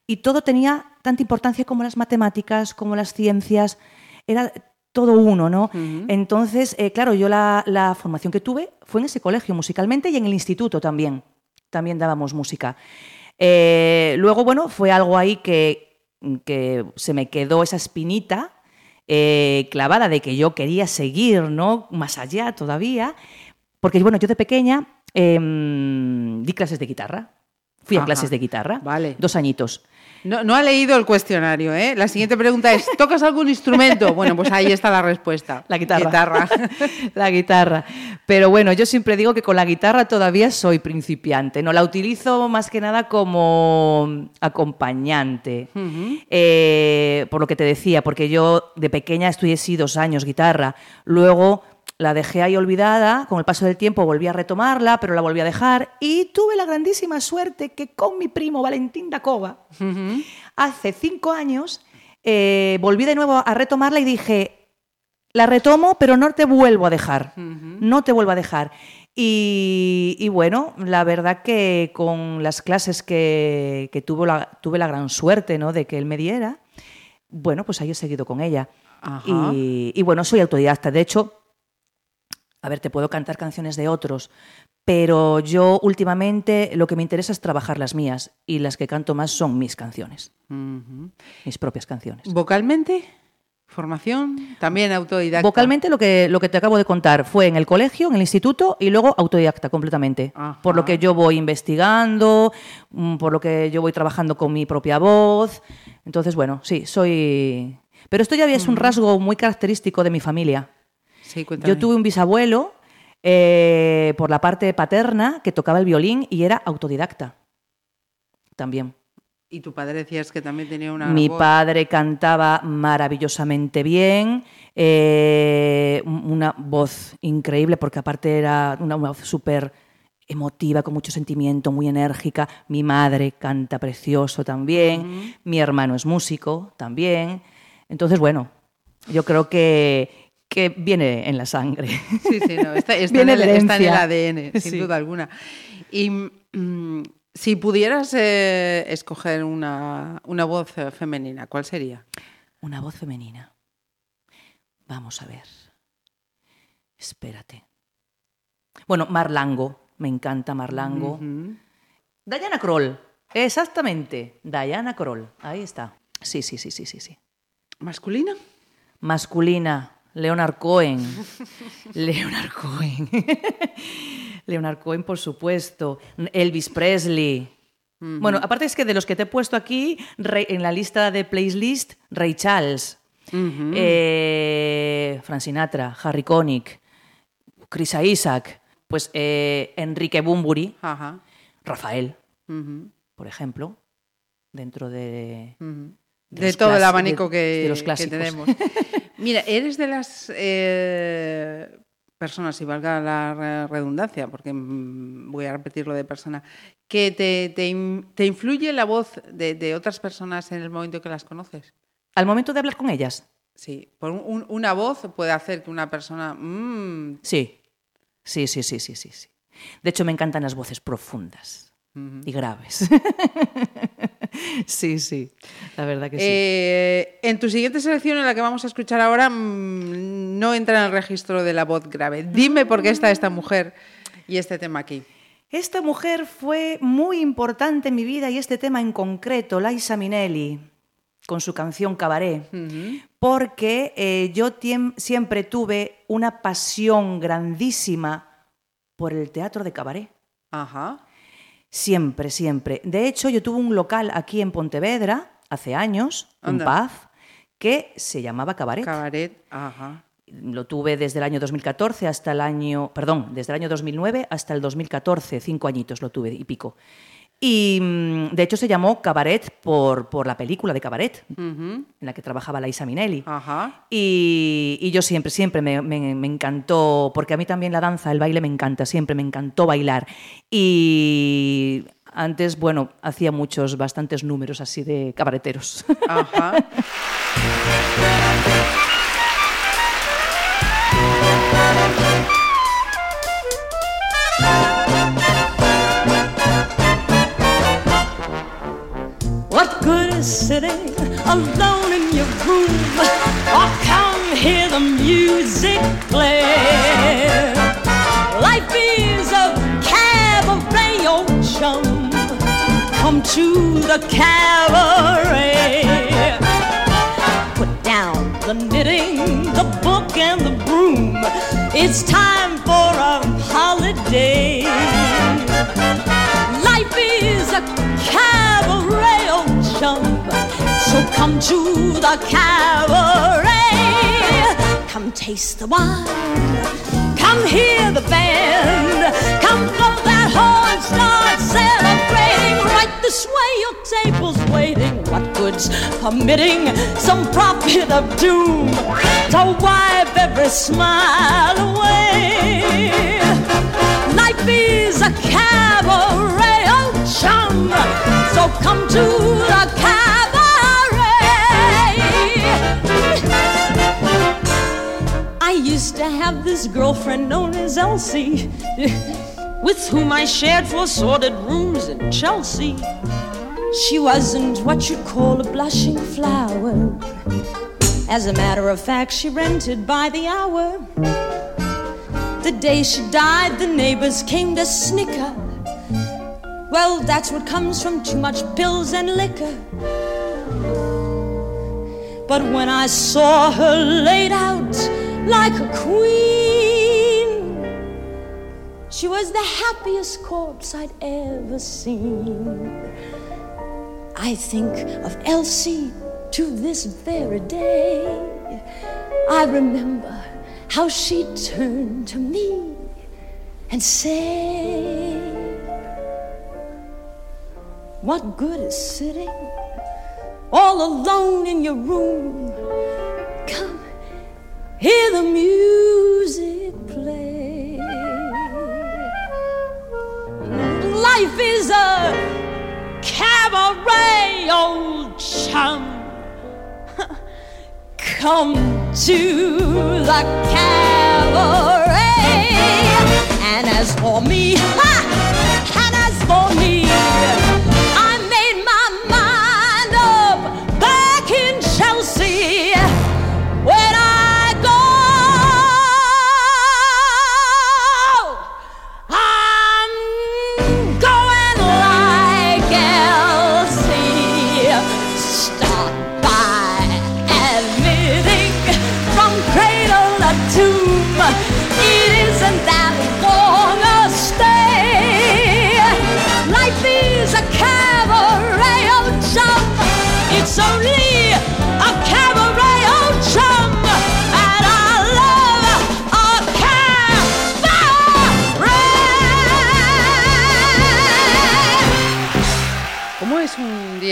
y todo tenía tanta importancia como las matemáticas, como las ciencias, era todo uno, ¿no? Entonces, eh, claro, yo la, la formación que tuve fue en ese colegio musicalmente y en el instituto también, también dábamos música. Eh, luego, bueno, fue algo ahí que, que se me quedó esa espinita eh, clavada de que yo quería seguir, ¿no? Más allá todavía. Porque, bueno, yo de pequeña em, di clases de guitarra. Fui a clases de guitarra. Vale. Dos añitos. No, no ha leído el cuestionario, ¿eh? La siguiente pregunta es, ¿tocas algún instrumento? Bueno, pues ahí está la respuesta. La guitarra. Guitarra. la guitarra. Pero bueno, yo siempre digo que con la guitarra todavía soy principiante. No la utilizo más que nada como acompañante. Eh, por lo que te decía, porque yo de pequeña estudié sí dos años guitarra. Luego la dejé ahí olvidada, con el paso del tiempo volví a retomarla, pero la volví a dejar y tuve la grandísima suerte que con mi primo Valentín Dacova, hace cinco años, eh, volví de nuevo a retomarla y dije, la retomo, pero no te vuelvo a dejar. No te vuelvo a dejar. Y, y bueno, la verdad que con las clases que, que tuvo la, tuve la gran suerte ¿no? de que él me diera, bueno, pues ahí he seguido con ella. Y, y bueno, soy autodidacta. De hecho, a ver, te puedo cantar canciones de otros, pero yo últimamente lo que me interesa es trabajar las mías y las que canto más son mis canciones, Ujú. mis propias canciones. ¿Vocalmente? ¿Formación? También autodidacta. Vocalmente lo que, lo que te acabo de contar fue en el colegio, en el instituto y luego autodidacta completamente. Ajá. Por lo que yo voy investigando, mm, por lo que yo voy trabajando con mi propia voz. Entonces, bueno, sí, soy... Pero esto ya es un rasgo muy característico de mi familia. Sí. Yo tuve un bisabuelo eh, por la parte paterna que tocaba el violín y era autodidacta. También. Y tu padre decías que también tenía una Mi voz. padre cantaba maravillosamente bien, eh, una voz increíble, porque aparte era una, una voz súper emotiva, con mucho sentimiento, muy enérgica. Mi madre canta precioso también, mi hermano es músico también. Entonces, bueno, yo creo que, que viene en la sangre. Sí, sí, no, está, en, el, de está en el herencia. ADN, sin Sí. duda alguna. Y mm, si pudieras eh, escoger una, una voz eh, femenina, ¿cuál sería? Una voz femenina. Vamos a ver. Espérate. Bueno, Marlango. Me encanta Marlango. Diana Kroll. Exactamente. Diana Kroll. Ahí está. Sí, sí, sí, sí, sí, sí. ¿Masculina? Masculina. Leonard Cohen. Leonard Cohen. Leonard Cohen, por supuesto. Elvis Presley. Bueno, aparte es que de los que te he puesto aquí, en la lista de playlist, Ray Charles, eh, Frank Sinatra, Harry Connick, Chris Isaac, pues eh, Enrique Bumburi. Rafael, por ejemplo, dentro de. De todo el abanico de- que, de los que tenemos. Mira, eres de las eh, personas, y valga la re- redundancia, porque mm, voy a repetir lo de persona, que te, te te influye la voz de, de otras personas en el momento que las conoces. Al momento de hablar con ellas, Sí, por un- un- una voz puede hacer que una persona... mm, sí. Sí, sí, sí, sí, sí, sí. De hecho, me encantan las voces profundas y graves. sí, sí. La verdad que sí. Eh, en tu siguiente selección, en la que vamos a escuchar ahora, mm, no entra en el registro de la voz grave. Dime por qué está esta mujer y este tema aquí. Esta mujer fue muy importante en mi vida y este tema en concreto, Laisa Minelli, con su canción Cabaret, porque eh, yo siempre tuve una pasión grandísima por el teatro de cabaret. Ajá. Siempre, siempre. De hecho, yo tuve un local aquí en Pontevedra hace años, un Anda. pub, que se llamaba Cabaret. Cabaret, ajá. Lo tuve desde el año 2014 hasta el año, perdón, desde el año 2009 hasta el 2014, cinco añitos lo tuve y pico. Y mm, de hecho se llamó Cabaret por, por la película de Cabaret, en la que trabajaba Laisa Minelli. Ajá. Y, y yo siempre, siempre me, me- me encantó, porque a mí también la danza, el baile me encanta, siempre me encantó bailar. Y antes, bueno, hacía muchos, bastantes números así de cabareteros. Ajá. Sitting alone in your room? Or come hear the music play. Life is a cabaret, oh chum. Come to the cabaret. Put down the knitting, the book, and the broom. It's time for a holiday. Life is a cabaret, oh chum. So come to the cabaret. Come taste the wine. Come hear the band. Come blow that horn, start celebrating. Right this way, your table's waiting. What good's permitting some prophet of doom to wipe every smile away? Life is a cabaret, oh chum. So come to the cabaret. I used to have this girlfriend known as Elsie, with whom I shared four sordid rooms in Chelsea. She wasn't what you'd call a blushing flower. As a matter of fact, she rented by the hour. The day she died, the neighbors came to snicker. Well, that's what comes from too much pills and liquor. But when I saw her laid out like a queen, she was the happiest corpse I'd ever seen. I think of Elsie to this very day, I remember how she turned to me and said, What good is sitting all alone in your room? Hear the music play. Life is a cabaret, old chum. Come to the cabaret. And as for me, ha!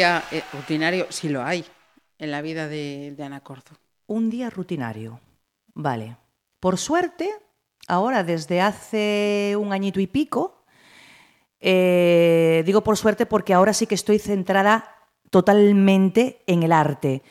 Día eh, rutinario, si lo hay, en la vida de, de Ana Corzo? Un día rutinario. Vale. Por suerte, ahora desde hace un añito y pico, eh, digo por suerte porque ahora sí que estoy centrada totalmente en el arte,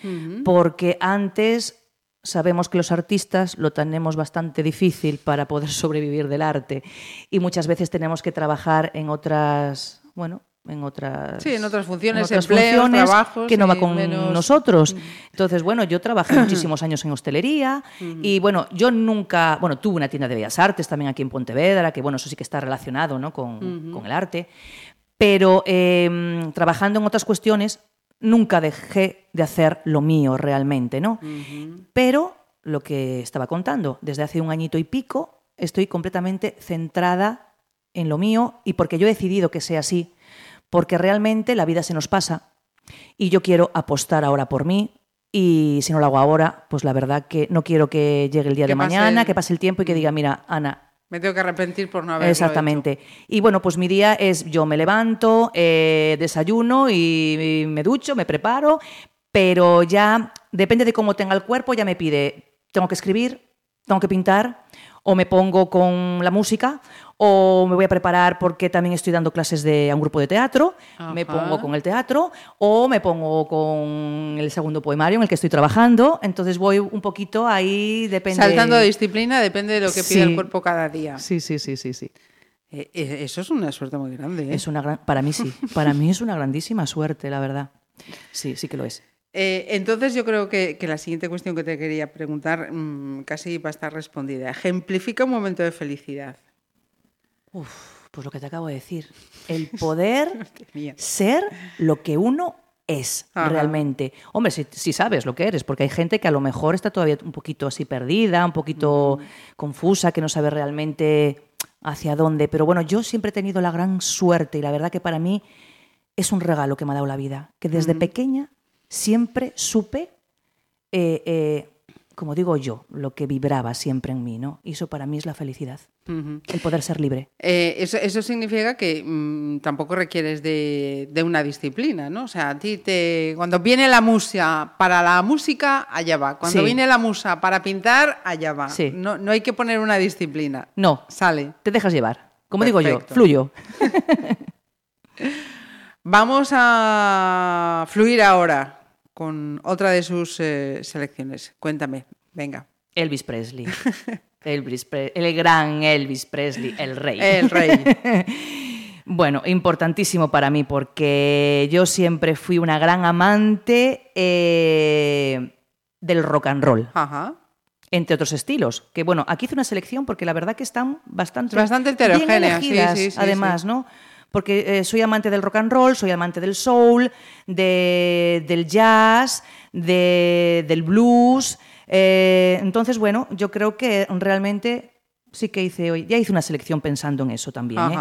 porque antes sabemos que los artistas lo tenemos bastante difícil para poder sobrevivir del arte y muchas veces tenemos que trabajar en otras, bueno, en otras Sí, en otras funciones, en otras empleos, funciones trabajos que no va con menos- nosotros. Entonces, bueno, yo trabajé muchísimos años en hostelería y bueno, yo nunca, bueno, tuve una tienda de bellas artes también aquí en Pontevedra, que bueno, eso sí que está relacionado ¿no? con, con el arte, pero eh, trabajando en otras cuestiones nunca dejé de hacer lo mío realmente, ¿no? Pero lo que estaba contando, desde hace un añito y pico estoy completamente centrada en lo mío y porque yo he decidido que sea así, porque realmente la vida se nos pasa y yo quiero apostar ahora por mí y si no lo hago ahora, pues la verdad que no quiero que llegue el día de mañana, el- que pase el tiempo y que diga, mira, Ana, Me tengo que arrepentir por no haberlo Exactamente. Y bueno, pues mi día es yo me levanto, eh, desayuno y, y me ducho, me preparo, pero ya depende de cómo tenga el cuerpo, ya me pide, tengo que escribir, tengo que pintar, o me pongo con la música, o me voy a preparar porque también estoy dando clases de, a un grupo de teatro, me pongo con el teatro, o me pongo con el segundo poemario en el que estoy trabajando, entonces voy un poquito ahí, depende... Saltando de disciplina depende de lo que pide el cuerpo cada día. Sí, sí, sí, sí, sí. Eh, eh, eso es una suerte muy grande. ¿eh? Es una gran, para mí sí, para mí es una grandísima suerte, la verdad. Sí, sí que lo es. Eh, entonces yo creo que, que la siguiente cuestión que te quería preguntar mm, casi va a estar respondida. Ejemplifica un momento de felicidad. Uf, pues lo que te acabo de decir, el poder ser lo que uno es Ajá. realmente. Hombre, si, si sabes lo que eres, porque hay gente que a lo mejor está todavía un poquito así perdida, un poquito confusa, que no sabe realmente hacia dónde. Pero bueno, yo siempre he tenido la gran suerte y la verdad que para mí es un regalo que me ha dado la vida, que desde pequeña siempre supe, eh, eh, como digo yo, lo que vibraba siempre en mí, ¿no? Y eso para mí es la felicidad, el poder ser libre. Eh, eso, eso significa que mm, tampoco requieres de, de una disciplina, ¿no? O sea, a ti te, cuando viene la musa para la música, allá va. Cuando Sí. viene la musa para pintar, allá va. Sí. No, no hay que poner una disciplina. No, Sale. te dejas llevar. Como digo yo, fluyo. Vamos a fluir ahora con otra de sus eh, selecciones. Cuéntame, venga. Elvis Presley. Elvis Pre- el gran Elvis Presley, el rey. El rey. Bueno, importantísimo para mí porque yo siempre fui una gran amante eh, del rock and roll, Ajá. entre otros estilos. Que bueno, aquí hice una selección porque la verdad que están bastante, Bastante bien heterogéneas, sí, elegidas, sí, sí, además. ¿no? Porque eh, soy amante del rock and roll, soy amante del soul, de- del jazz, de- del blues. eh, entonces, bueno, yo creo que realmente sí que hice hoy, ya hice una selección pensando en eso también. ¿eh?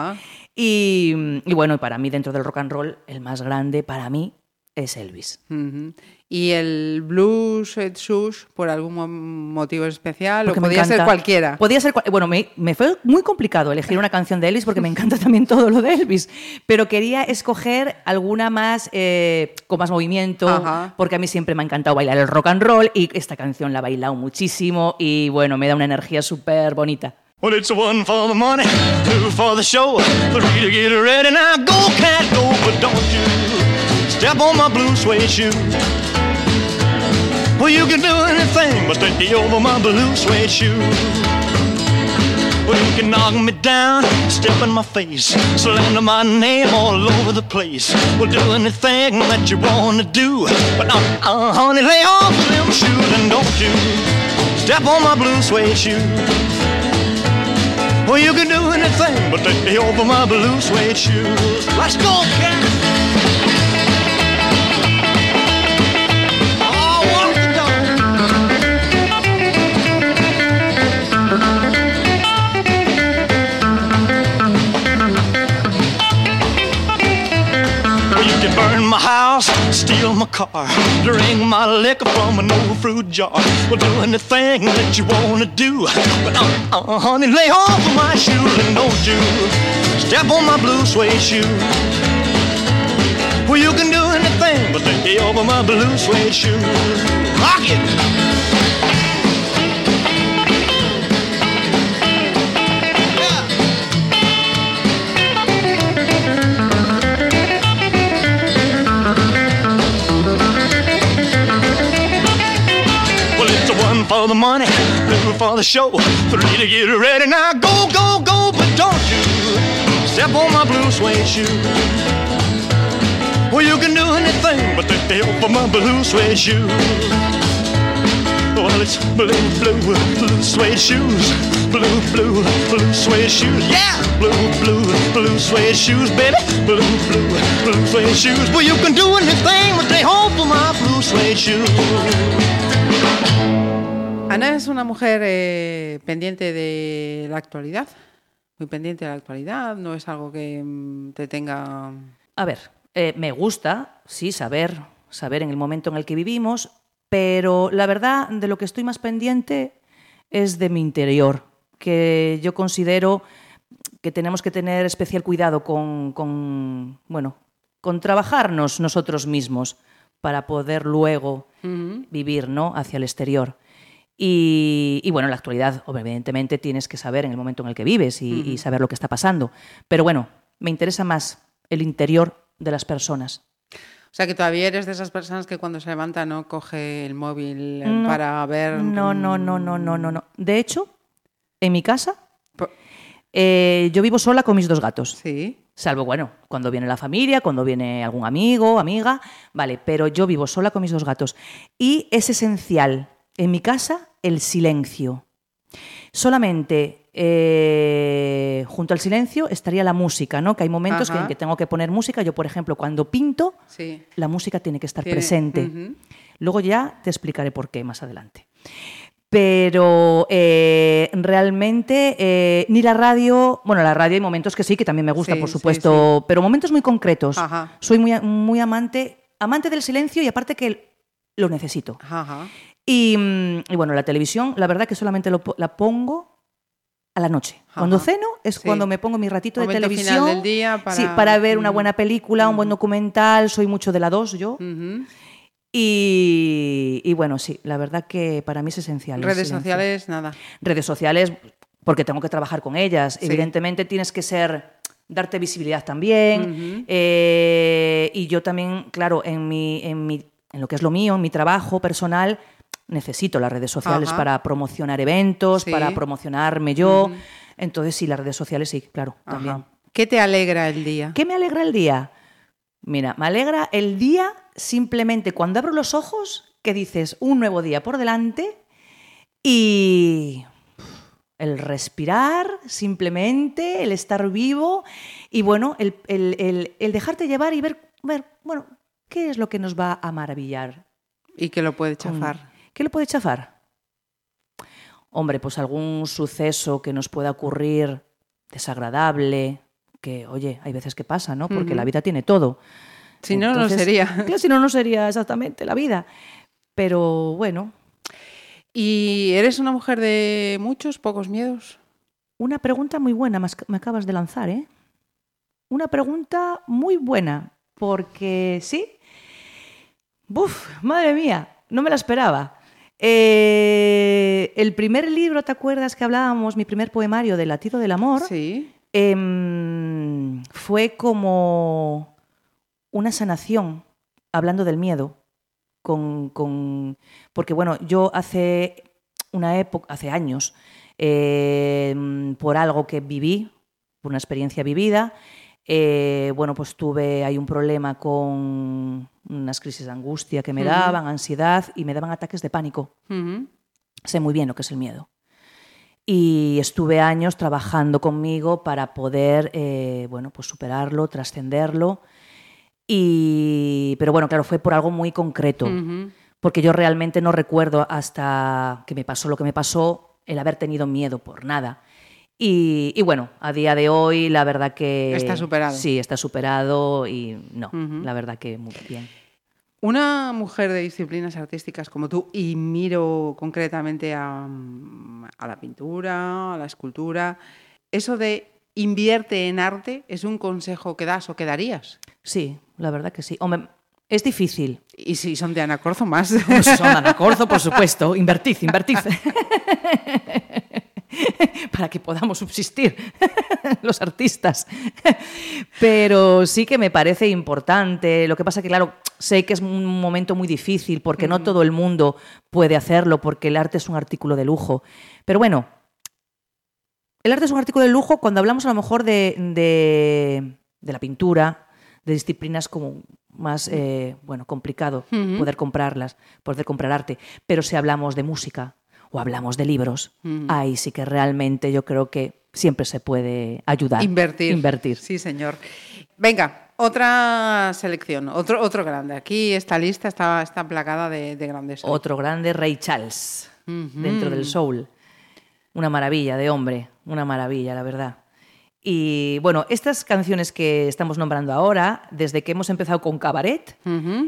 Y, y bueno, para mí dentro del rock and roll, el más grande para mí es Elvis. Ujú. ¿Y el blues Sweat Shoes por algún mo- motivo especial? Porque ¿O podía ser cualquiera? Podía ser cual- Bueno, me, me fue muy complicado elegir una canción de Elvis porque me encanta también todo lo de Elvis. Pero quería escoger alguna más eh, con más movimiento, Ajá. porque a mí siempre me ha encantado bailar el rock and roll y esta canción la he bailado muchísimo y bueno, me da una energía súper bonita. Well, it's one for the money, two for the show, three to get ready. Now go, cat, go, but don't you step on my blue suede shoe. Well, you can do anything but stay over my blue suede shoe. Well, you can knock me down, step in my face, slander my name all over the place. Well, do anything that you wanna do, but uh, uh, honey, lay off them shoes and don't you step on my blue suede shoe. Well, you can do anything but lay over my blue suede shoes. Let's go, cat. Steal my car, drink my liquor from an old fruit jar. Well, do anything that you wanna do. But uh, uh, honey, lay off of my shoes and don't you step on my blue suede shoe. Well, you can do anything but lay over my blue suede shoes. Rock it! For the money, two for the show, three to get ready. Now go, go, go, but don't you step on my blue suede shoe. Well, you can do anything but take the over my blue suede shoe. Well, it's blue, blue, blue suede shoes. Blue, blue, blue suede shoes. Yeah! Blue, blue, blue suede shoes, baby. Blue, blue, blue suede shoes. Well, you can do anything but they hope for my blue suede shoes. Ana es una mujer eh, pendiente de la actualidad. Muy pendiente de la actualidad. No es algo que mm, te tenga. A ver, eh, me gusta, sí, saber, saber en el momento en el que vivimos, pero la verdad de lo que estoy más pendiente es de mi interior, que yo considero que tenemos que tener especial cuidado con, con, bueno, con trabajarnos nosotros mismos para poder luego vivir ¿no? hacia el exterior. Y, y, bueno, en la actualidad, evidentemente, tienes que saber en el momento en el que vives y, y saber lo que está pasando. Pero bueno, me interesa más el interior de las personas. O sea, que todavía eres de esas personas que cuando se levanta no coge el móvil eh, No. para ver. No, no, no, no, no, no, no. De hecho, en mi casa, eh, yo vivo sola con mis dos gatos. Sí. Salvo, bueno, cuando viene la familia, cuando viene algún amigo, amiga, vale, pero yo vivo sola con mis dos gatos. Y es esencial en mi casa el silencio. Solamente eh, junto al silencio estaría la música, ¿no? Que hay momentos que- en que tengo que poner música. Yo, por ejemplo, cuando pinto, Sí. la música tiene que estar Tiene- presente. Luego ya te explicaré por qué más adelante. Pero eh, realmente eh, ni la radio, bueno, la radio hay momentos que sí, que también me gusta, Sí, por sí, supuesto, pero momentos muy concretos. Ajá. Soy muy, muy amante, amante del silencio y aparte que lo necesito. Ajá. Y, mm, y bueno, la televisión, la verdad que solamente lo la pongo a la noche. Cuando ceno es Sí. cuando me pongo mi ratito de televisión. final del día para- Sí, para ver una buena película, un buen documental. Soy mucho de la 2 yo. Y, y bueno, sí, la verdad que para mí es esencial. Redes sociales, nada. Redes sociales, porque tengo que trabajar con ellas. Sí. Evidentemente tienes que ser, darte visibilidad también. Eh, y yo también, claro, en, mi, en, mi, en lo que es lo mío, en mi trabajo personal, necesito las redes sociales Ajá. para promocionar eventos, Sí. para promocionarme yo. Entonces, sí, las redes sociales sí, claro, Ajá. también. ¿Qué te alegra el día? ¿Qué me alegra el día? Mira, me alegra el día simplemente cuando abro los ojos, que dices un nuevo día por delante y el respirar simplemente, el estar vivo y bueno, el, el- el- el dejarte llevar y ver, ver, bueno, qué es lo que nos va a maravillar. Y que lo puede chafar. ¿Qué le puede chafar? Hombre, pues algún suceso que nos pueda ocurrir desagradable, que, oye, hay veces que pasa, ¿no? Porque la vida tiene todo. Si no, no sería. Claro, si no, no sería exactamente la vida. Pero bueno, ¿Y eres una mujer de muchos, pocos miedos? una pregunta muy buena me acabas de lanzar, ¿eh? Una pregunta muy buena, porque sí. Buf, madre mía, no me la esperaba. Eh, el primer libro, ¿te acuerdas que hablábamos, mi primer poemario de Latido del Amor? Sí. em, fue como una sanación, hablando del miedo, con, con- porque bueno, yo hace una época, hace años, em, por algo que viví, por una experiencia vivida, eh, bueno, pues tuve ahí un problema con unas crisis de angustia que me daban, ansiedad y me daban ataques de pánico. Sé muy bien lo que es el miedo. Y estuve años trabajando conmigo para poder, eh, bueno, pues superarlo, trascenderlo. Y, pero bueno, claro, fue por algo muy concreto, porque yo realmente no recuerdo hasta que me pasó lo que me pasó el haber tenido miedo por nada. Y, y bueno, a día de hoy la verdad que... Está superado. Sí, está superado y no, la verdad que muy bien. Una mujer de disciplinas artísticas como tú, y miro concretamente a, a la pintura, a la escultura, eso de invierte en arte es un consejo que das o que darías. Sí, la verdad que sí. Hombre, es difícil, Y si son de Ana Corzo, más. Pues son Ana Corzo, por supuesto. Invertid, invertid. Para que podamos subsistir los artistas. Pero sí que me parece importante. Lo que pasa que, claro, sé que es un momento muy difícil porque no todo el mundo puede hacerlo porque el arte es un artículo de lujo. Pero bueno, el arte es un artículo de lujo cuando hablamos a lo mejor de, de- de la pintura, de disciplinas como más eh, bueno, complicado poder comprarlas, poder comprar arte. Pero si hablamos de música o hablamos de libros, Ujú. ahí sí que realmente yo creo que siempre se puede ayudar. Invertir. Invertir. Sí, señor. Venga, otra selección, otro, otro grande. Aquí esta lista está, está plagada de, de grandes. Otro grande, Ray Charles, dentro del soul. Una maravilla de hombre, una maravilla, la verdad. Y bueno, estas canciones que estamos nombrando ahora, desde que hemos empezado con Cabaret,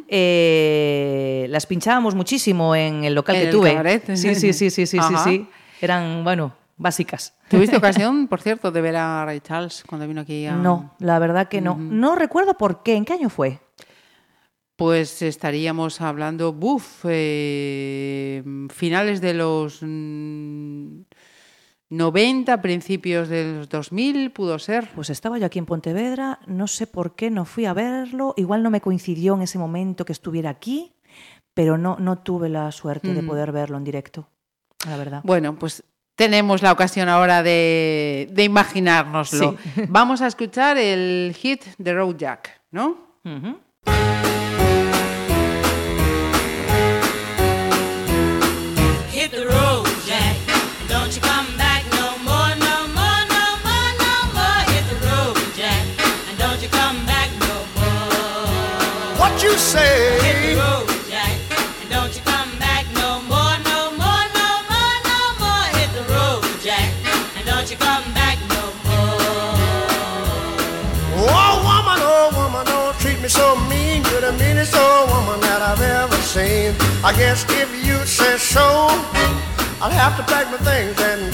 eh, las pinchábamos muchísimo en el local En que el tuve. Cabaret. Sí, sí, sí, sí, sí, sí. Eran, bueno, básicas. ¿Tuviste ocasión, por cierto, de ver a Ray Charles cuando vino aquí? A... No, la verdad que no. No recuerdo por qué, ¿en qué año fue? Pues estaríamos hablando, buf, eh, finales de los mm, 90, principios de los 2000, pudo ser. Pues estaba yo aquí en Pontevedra, no sé por qué no fui a verlo, igual no me coincidió en ese momento que estuviera aquí, pero no, no tuve la suerte de Mm. poder verlo en directo, la verdad. Bueno, pues tenemos la ocasión ahora de, de imaginárnoslo. Vamos a escuchar el hit de Road Jack, ¿no? Say? Hit the road, Jack. And don't you come back no more, no more, no more, no more. Hit the road, Jack. And don't you come back no more. Oh woman, oh woman, don't treat me so mean. You're the meanest old woman that I've ever seen. I guess if you say so, I'll have to pack my things and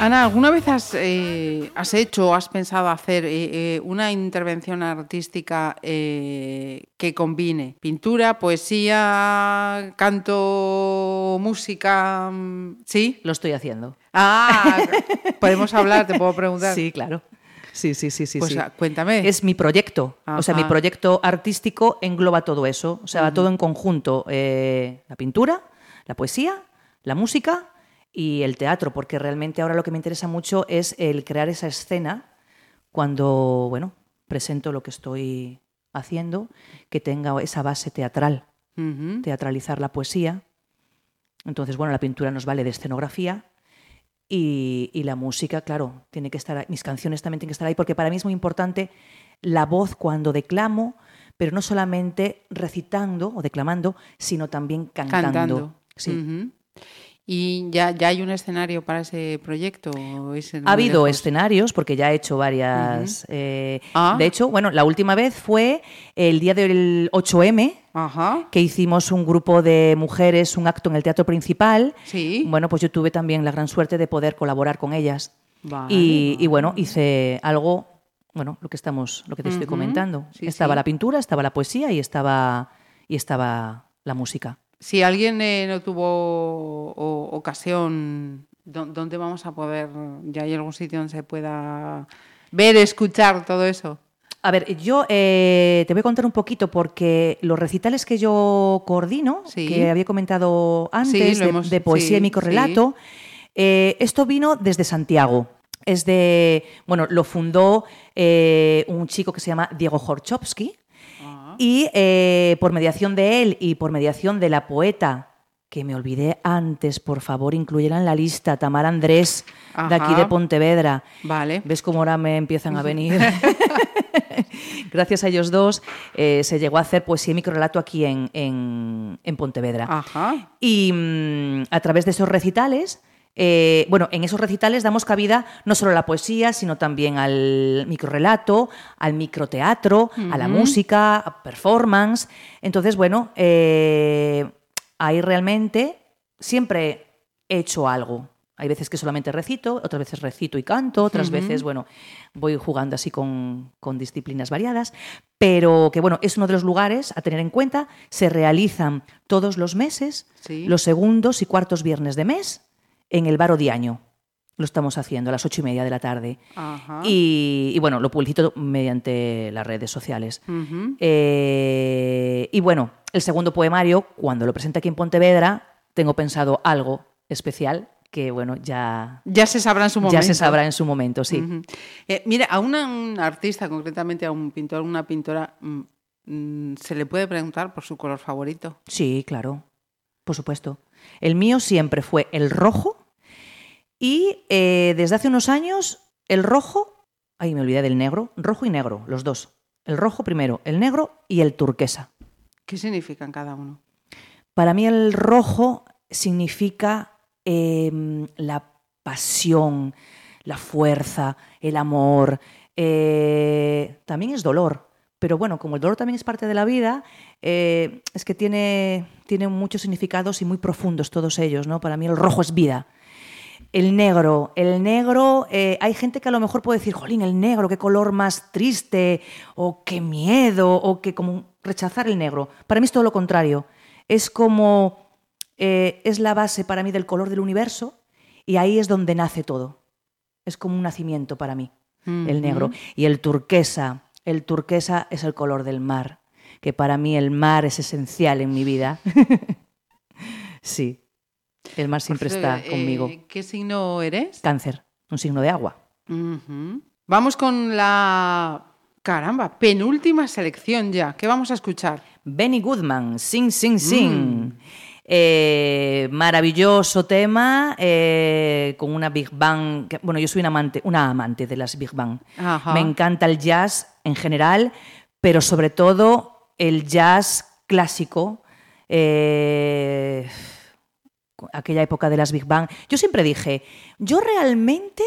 Ana, ¿alguna vez has, eh, has hecho o has pensado hacer eh, eh, una intervención artística eh, que combine pintura, poesía, canto, música? ¿Sí? Lo estoy haciendo. Ah, podemos hablar, te puedo preguntar. Sí, claro. Sí, sí, sí, sí. Pues sí. ah, cuéntame. Es mi proyecto. O sea, mi proyecto artístico engloba todo eso. O sea, va todo en conjunto. eh, la pintura, la poesía, la música y el teatro, porque realmente ahora lo que me interesa mucho es el crear esa escena cuando, bueno, presento lo que estoy haciendo, que tenga esa base teatral, teatralizar la poesía. Entonces, bueno, la pintura nos vale de escenografía y, y la música, claro, tiene que estar ahí. Mis canciones también tienen que estar ahí, porque para mí es muy importante la voz cuando declamo, pero no solamente recitando o declamando, sino también cantando. Cantando. Sí. ¿Y ya, ya hay un escenario para ese proyecto? es Ha habido lejos? escenarios, porque ya he hecho varias. eh, Ah. De hecho, bueno, la última vez fue el día del 8M, Ajá. que hicimos un grupo de mujeres, un acto en el teatro principal. Sí. Bueno, pues yo tuve también la gran suerte de poder colaborar con ellas. Vale, y, y bueno, hice algo, bueno, lo que estamos, lo que te estoy Ujú. comentando. Sí, estaba sí. la pintura, estaba la poesía y estaba y estaba la música. Si alguien eh, no tuvo o- ocasión, ¿dó- ¿dónde vamos a poder? ¿Ya hay algún sitio donde se pueda ver, escuchar todo eso? A ver, yo eh, te voy a contar un poquito porque los recitales que yo coordino, Sí. que había comentado antes, de, hemos- de poesía sí, y microrelato, eh, esto vino desde Santiago. Es de, bueno, lo fundó eh, un chico que se llama Diego Horchowski y eh, por mediación de él y por mediación de la poeta que me olvidé antes, por favor, incluyela en la lista, Tamara Andrés, de aquí de Pontevedra. Vale. ¿Ves cómo ahora me empiezan a venir? Gracias a ellos dos eh, se llegó a hacer poesía y microrelato aquí en, en, en Pontevedra. Ajá. Y mm, a través de esos recitales, eh, bueno, en esos recitales damos cabida no solo a la poesía, sino también al microrelato, al microteatro, a la música, a performance. Entonces, bueno, eh, ahí realmente siempre he hecho algo. Hay veces que solamente recito, otras veces recito y canto, otras veces, bueno, voy jugando así con, con disciplinas variadas, pero que bueno, es uno de los lugares a tener en cuenta. Se realizan todos los meses, Sí. los segundos y cuartos viernes de mes, en el Bar Odiaño. Lo estamos haciendo a las ocho y media de la tarde. Ajá. Y, y, bueno, lo publicito mediante las redes sociales. Eh, y bueno, el segundo poemario, cuando lo presente aquí en Pontevedra, tengo pensado algo especial que, bueno, ya, Ya se sabrá en su momento. ya se sabrá en su momento, sí. Ujú. Eh, mira, a una- un artista, concretamente a un pintor, una pintora, mm, mm, se le puede preguntar por su color favorito. Sí, claro, por supuesto. El mío siempre fue el rojo y eh, desde hace unos años el rojo, ay, me olvidé del negro, rojo y negro, los dos. El rojo primero, el negro y el turquesa. ¿Qué significan cada uno? Para mí el rojo significa eh, la pasión, la fuerza, el amor. eh, también es dolor. Pero bueno, como el dolor también es parte de la vida, eh, es que tiene, tiene muchos significados y muy profundos todos ellos. ¿no? Para mí el rojo es vida. El negro, el negro, eh, hay gente que a lo mejor puede decir, jolín, el negro, qué color más triste, o qué miedo, o que como rechazar el negro. Para mí es todo lo contrario. Es como, eh, es la base para mí del color del universo y ahí es donde nace todo. Es como un nacimiento para mí, el negro. Y el turquesa, el turquesa es el color del mar, que para mí el mar es esencial en mi vida. sí, el mar siempre Pues, está eh, conmigo. eh, ¿Qué signo eres? Cáncer, un signo de agua. Vamos con la... Caramba, penúltima selección ya. ¿Qué vamos a escuchar? Benny Goodman, Sing, Sing, Sing. Eh, maravilloso tema eh, con una Big Bang. que- bueno, yo soy una amante, una amante de las Big Bang. Ajá. Me encanta el jazz en general, pero sobre todo el jazz clásico. eh, aquella época de las Big Bang. Yo siempre dije, yo realmente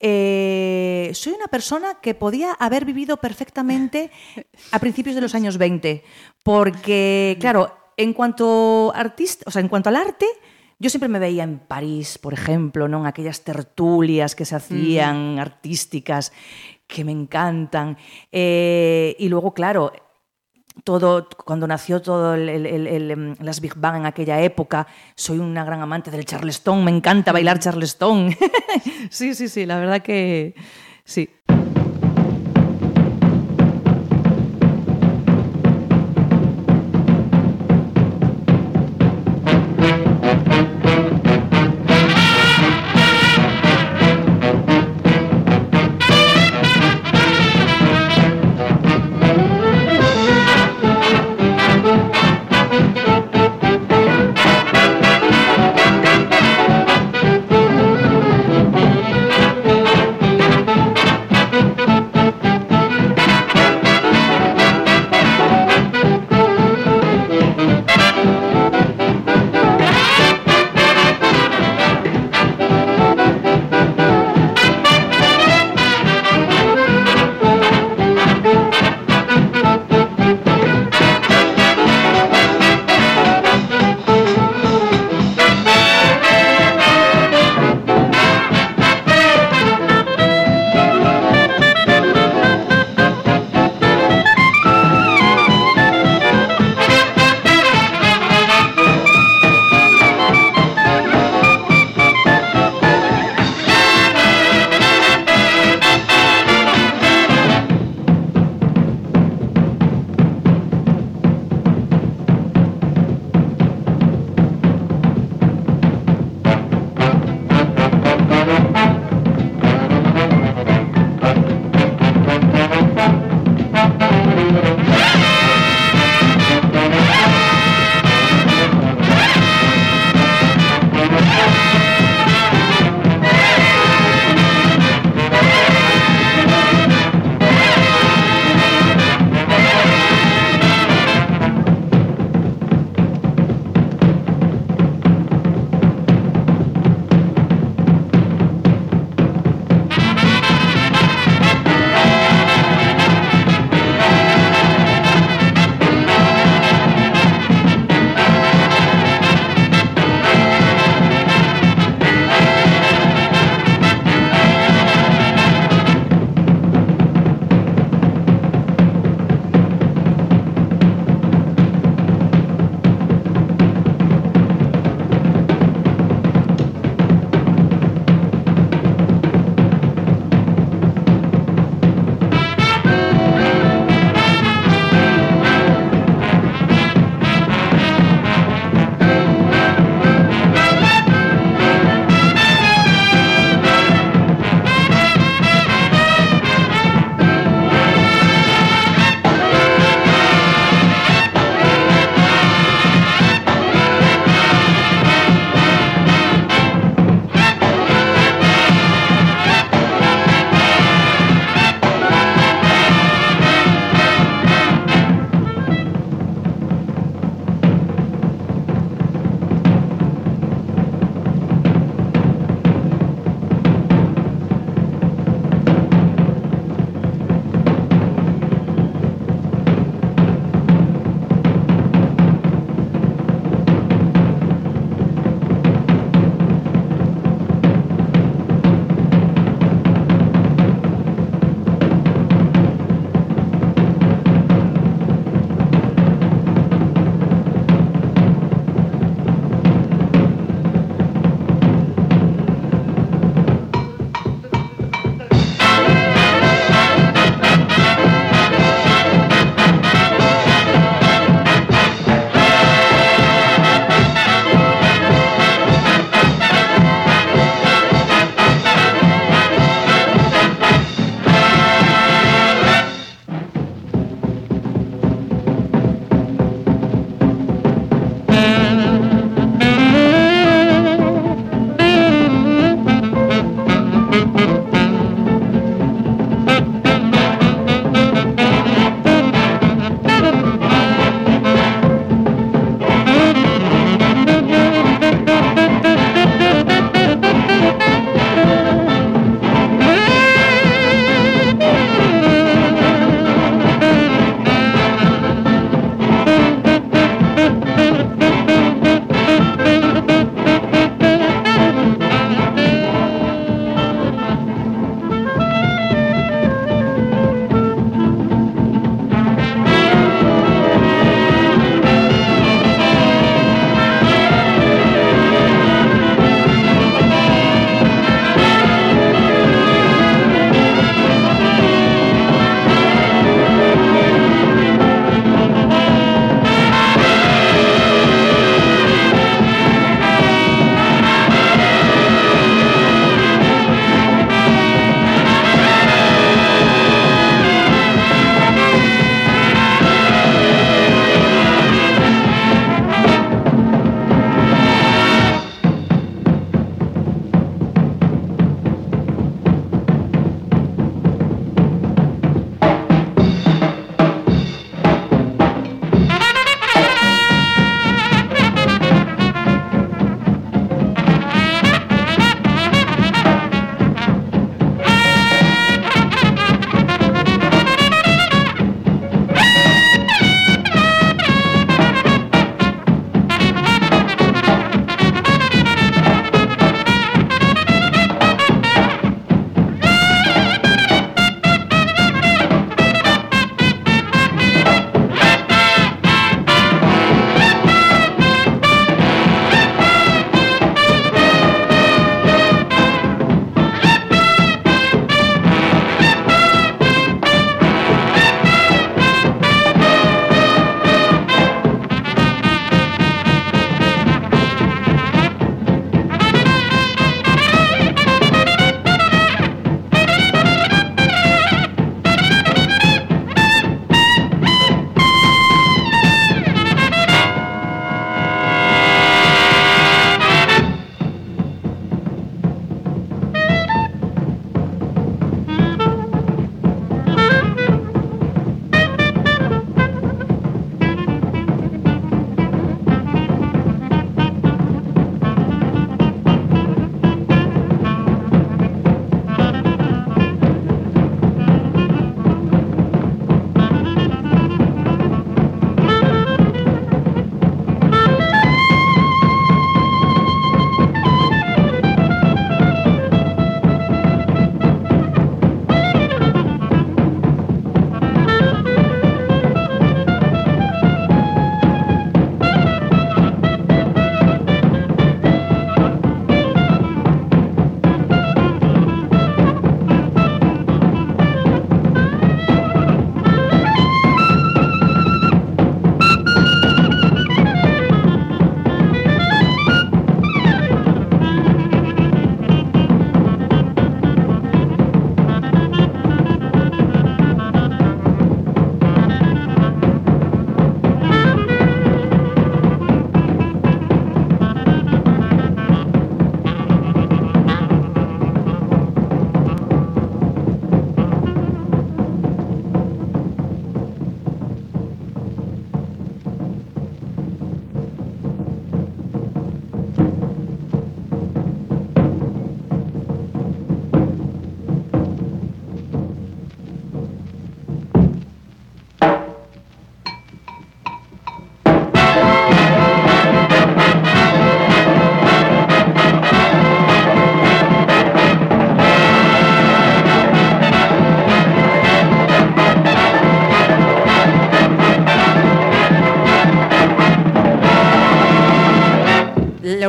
eh, soy una persona que podía haber vivido perfectamente a principios de los años 20, porque, claro, en cuanto artista, o sea, en cuanto al arte, yo sempre me veía en París, por exemplo, non aquellas tertulias que se hacían artísticas que me encantan. Eh, y luego, claro, todo cuando nació todo el, el- el- em, las Big Bang en aquella época, soy una gran amante del Charleston, me encanta bailar Charleston. sí, sí, sí, la verdad que sí.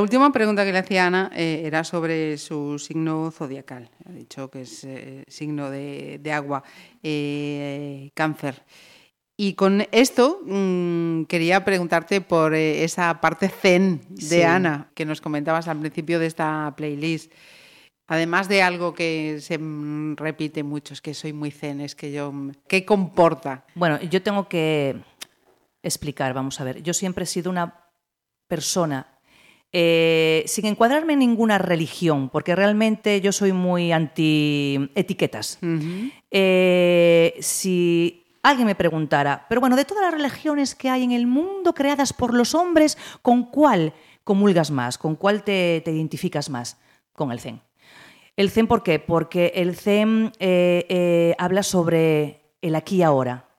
Última pregunta que le hacía Ana eh, era sobre su signo zodiacal. Ha dicho que es eh, signo de, de agua, eh, cáncer. Y con esto mm, quería preguntarte por esa parte zen de Sí. Ana que nos comentabas al principio de esta playlist. Además de algo que se mm, repite mucho, es que soy muy zen, es que yo... ¿Qué comporta? Bueno, yo tengo que explicar, vamos a ver. Yo siempre he sido una persona eh, sin encuadrarme en ninguna religión, porque realmente yo soy muy anti etiquetas. Eh, si alguien me preguntara, pero bueno, de todas las religiones que hay en el mundo creadas por los hombres, ¿con cuál comulgas más? ¿Con cuál te, te identificas más? Con el Zen. El Zen, ¿por qué? Porque el Zen eh, habla sobre el aquí y ahora,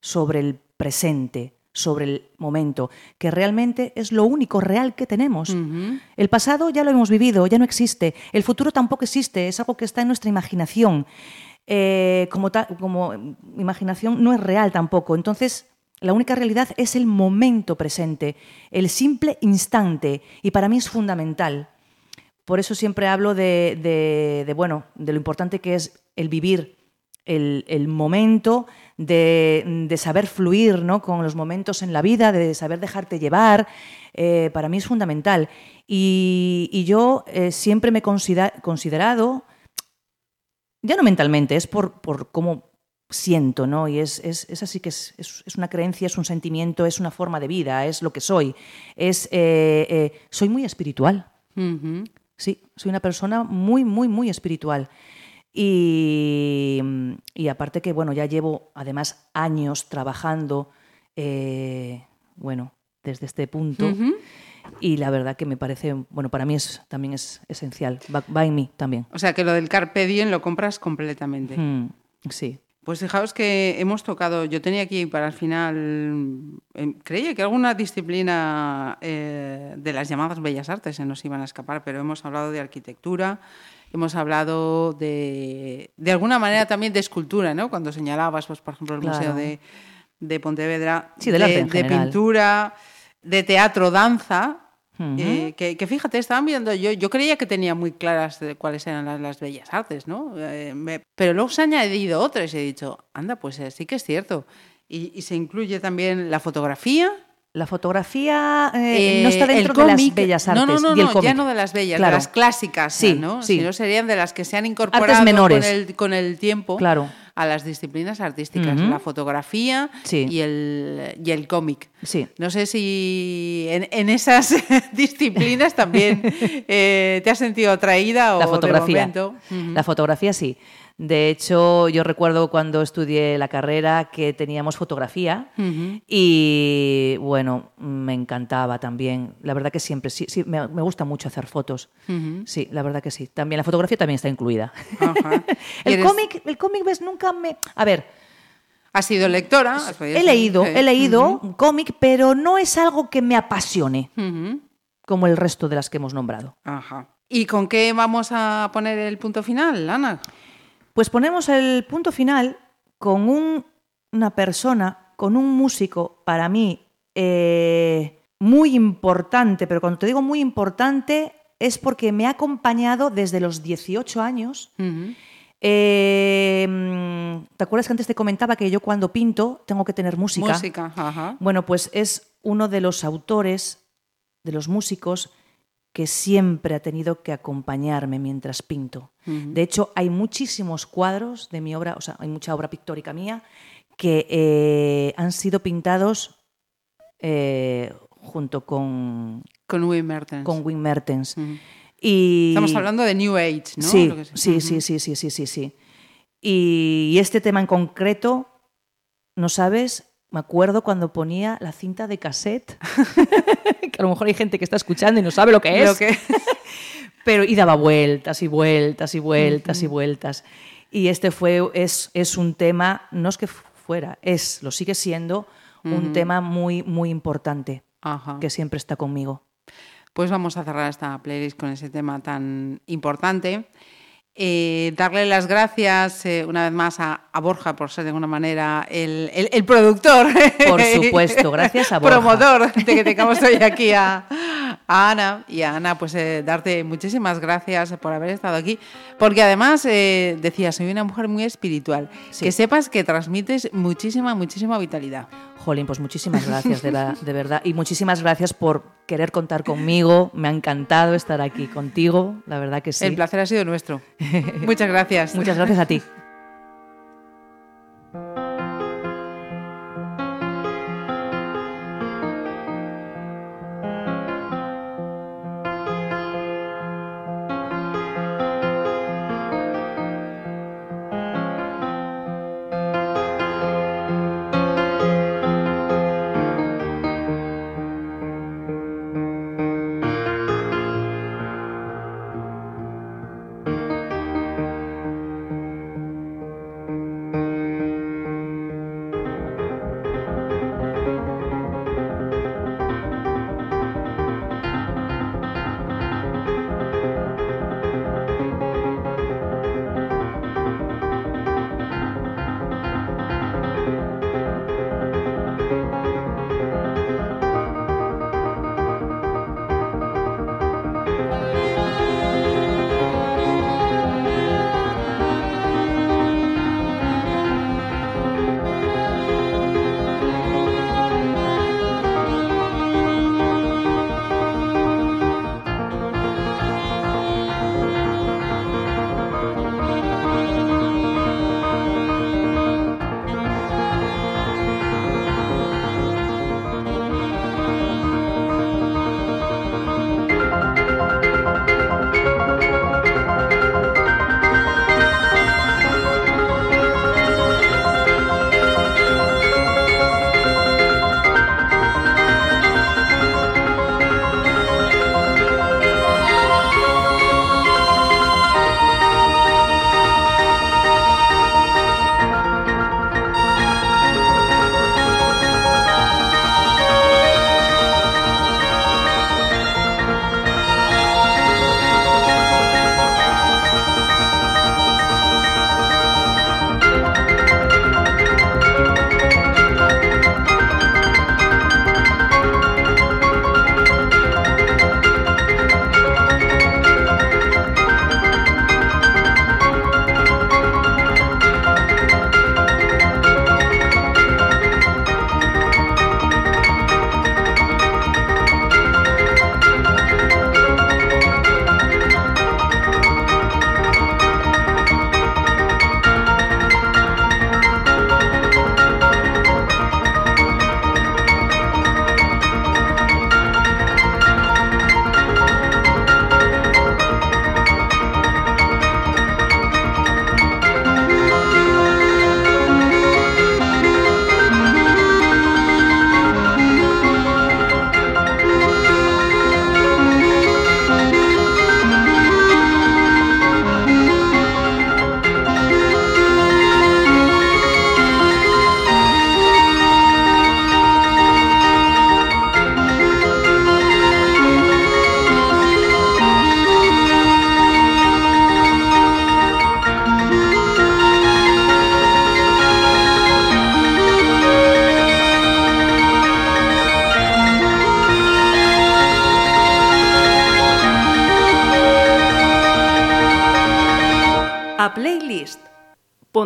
sobre el presente, sobre el momento, que realmente es lo único real que tenemos. El pasado ya lo hemos vivido, ya no existe. El futuro tampoco existe, es algo que está en nuestra imaginación. Eh, como, ta- como imaginación no es real tampoco. Entonces, la única realidad es el momento presente, el simple instante, y para mí es fundamental. Por eso siempre hablo de, de- de, bueno, de lo importante que es el vivir el, el momento, de, de saber fluir ¿no? con los momentos en la vida, de saber dejarte llevar. eh, para mí es fundamental. Y, y yo eh, siempre me he considera- considerado, ya no mentalmente, es por, por cómo siento, ¿no? Y es, es, es así que es, es- una creencia, es un sentimiento, es una forma de vida, es lo que soy. Es, eh, eh, soy muy espiritual. Sí, soy una persona muy, muy, muy espiritual. Y, y aparte que, bueno, ya llevo además años trabajando, eh, bueno, desde este punto. Y la verdad que me parece, bueno, para mí es, también es esencial. Va, va en mí también. O sea, que lo del Carpe Diem lo compras completamente. Mm, sí. Pues fijaos que hemos tocado, yo tenía aquí para el final, creía que alguna disciplina eh, de las llamadas bellas artes se nos iban a escapar, pero hemos hablado de arquitectura, hemos hablado de, de alguna manera también de escultura, ¿no? Cuando señalabas, pues, por ejemplo, el Claro. Museo de, de Pontevedra, Sí, del arte en de pintura, de teatro, danza. Eh, que, que fíjate, estaban viendo, yo, yo creía que tenía muy claras de cuáles eran las, las bellas artes, ¿no? Eh, me- pero luego se han añadido otras y he dicho, anda, pues eh, sí que es cierto. Y, y se incluye también la fotografía. La fotografía eh, no está el dentro de las bellas artes. No, no, no, y el no, ya no de las bellas, Claro. de las clásicas, Sí, ¿no? sí. Sino serían de las que se han incorporado menores. Con, el, con el tiempo Claro. a las disciplinas artísticas, la fotografía Sí. y el, y el cómic. Sí. No sé si en, en esas disciplinas también eh, te has sentido atraída o la de fotografía. momento. La fotografía sí. De hecho, yo recuerdo cuando estudié la carrera que teníamos fotografía y bueno, me encantaba también. La verdad que siempre, sí, sí me, me gusta mucho hacer fotos. Sí, la verdad que sí. También la fotografía también está incluida. Ajá. ¿Y el eres- cómic, el cómic, ves, nunca me... A ver, ¿Has sido lectora? ¿Has podido he leído, sí. he leído cómic, pero no es algo que me apasione como el resto de las que hemos nombrado. Ajá. ¿Y con qué vamos a poner el punto final, Ana? Pues ponemos el punto final con un- una persona, con un músico, para mí, eh, muy importante, pero cuando te digo muy importante es porque me ha acompañado desde los 18 años. Eh, ¿Te acuerdas que antes te comentaba que yo cuando pinto tengo que tener música? Música, ajá. Bueno, pues es uno de los autores, de los músicos, que siempre ha tenido que acompañarme mientras pinto. De hecho, hay muchísimos cuadros de mi obra, o sea, hay mucha obra pictórica mía, que eh, han sido pintados eh, junto con, Con Wim Mertens. con Wim Mertens. Ujú. Y, Estamos hablando de New Age, ¿no? Sí, Lo que se- sí, sí, sí, sí, sí, sí, sí. Y, y este tema en concreto, ¿no sabes? Me acuerdo cuando ponía la cinta de cassette, que a lo mejor hay gente que está escuchando y no sabe lo que es, Lo que- pero y daba vueltas y vueltas y vueltas y vueltas. Y este fue, es, es un tema, no es que fuera, es, lo sigue siendo, un tema muy, muy importante, Ajá. que siempre está conmigo. Pues vamos a cerrar esta playlist con ese tema tan importante. Eh, darle las gracias eh, una vez más a, a Borja por ser de alguna manera el, el- el productor. Por supuesto, gracias a Borja. Promotor de que tengamos hoy aquí a, a Ana y a Ana pues eh, darte muchísimas gracias por haber estado aquí, porque además decía, soy una mujer muy espiritual, Sí. que sepas que transmites muchísima, muchísima vitalidad. Jolín, pues muchísimas gracias, de, la- de verdad. Y muchísimas gracias por querer contar conmigo. Me ha encantado estar aquí contigo, la verdad que sí. El placer ha sido nuestro. Muchas gracias. Muchas gracias a ti.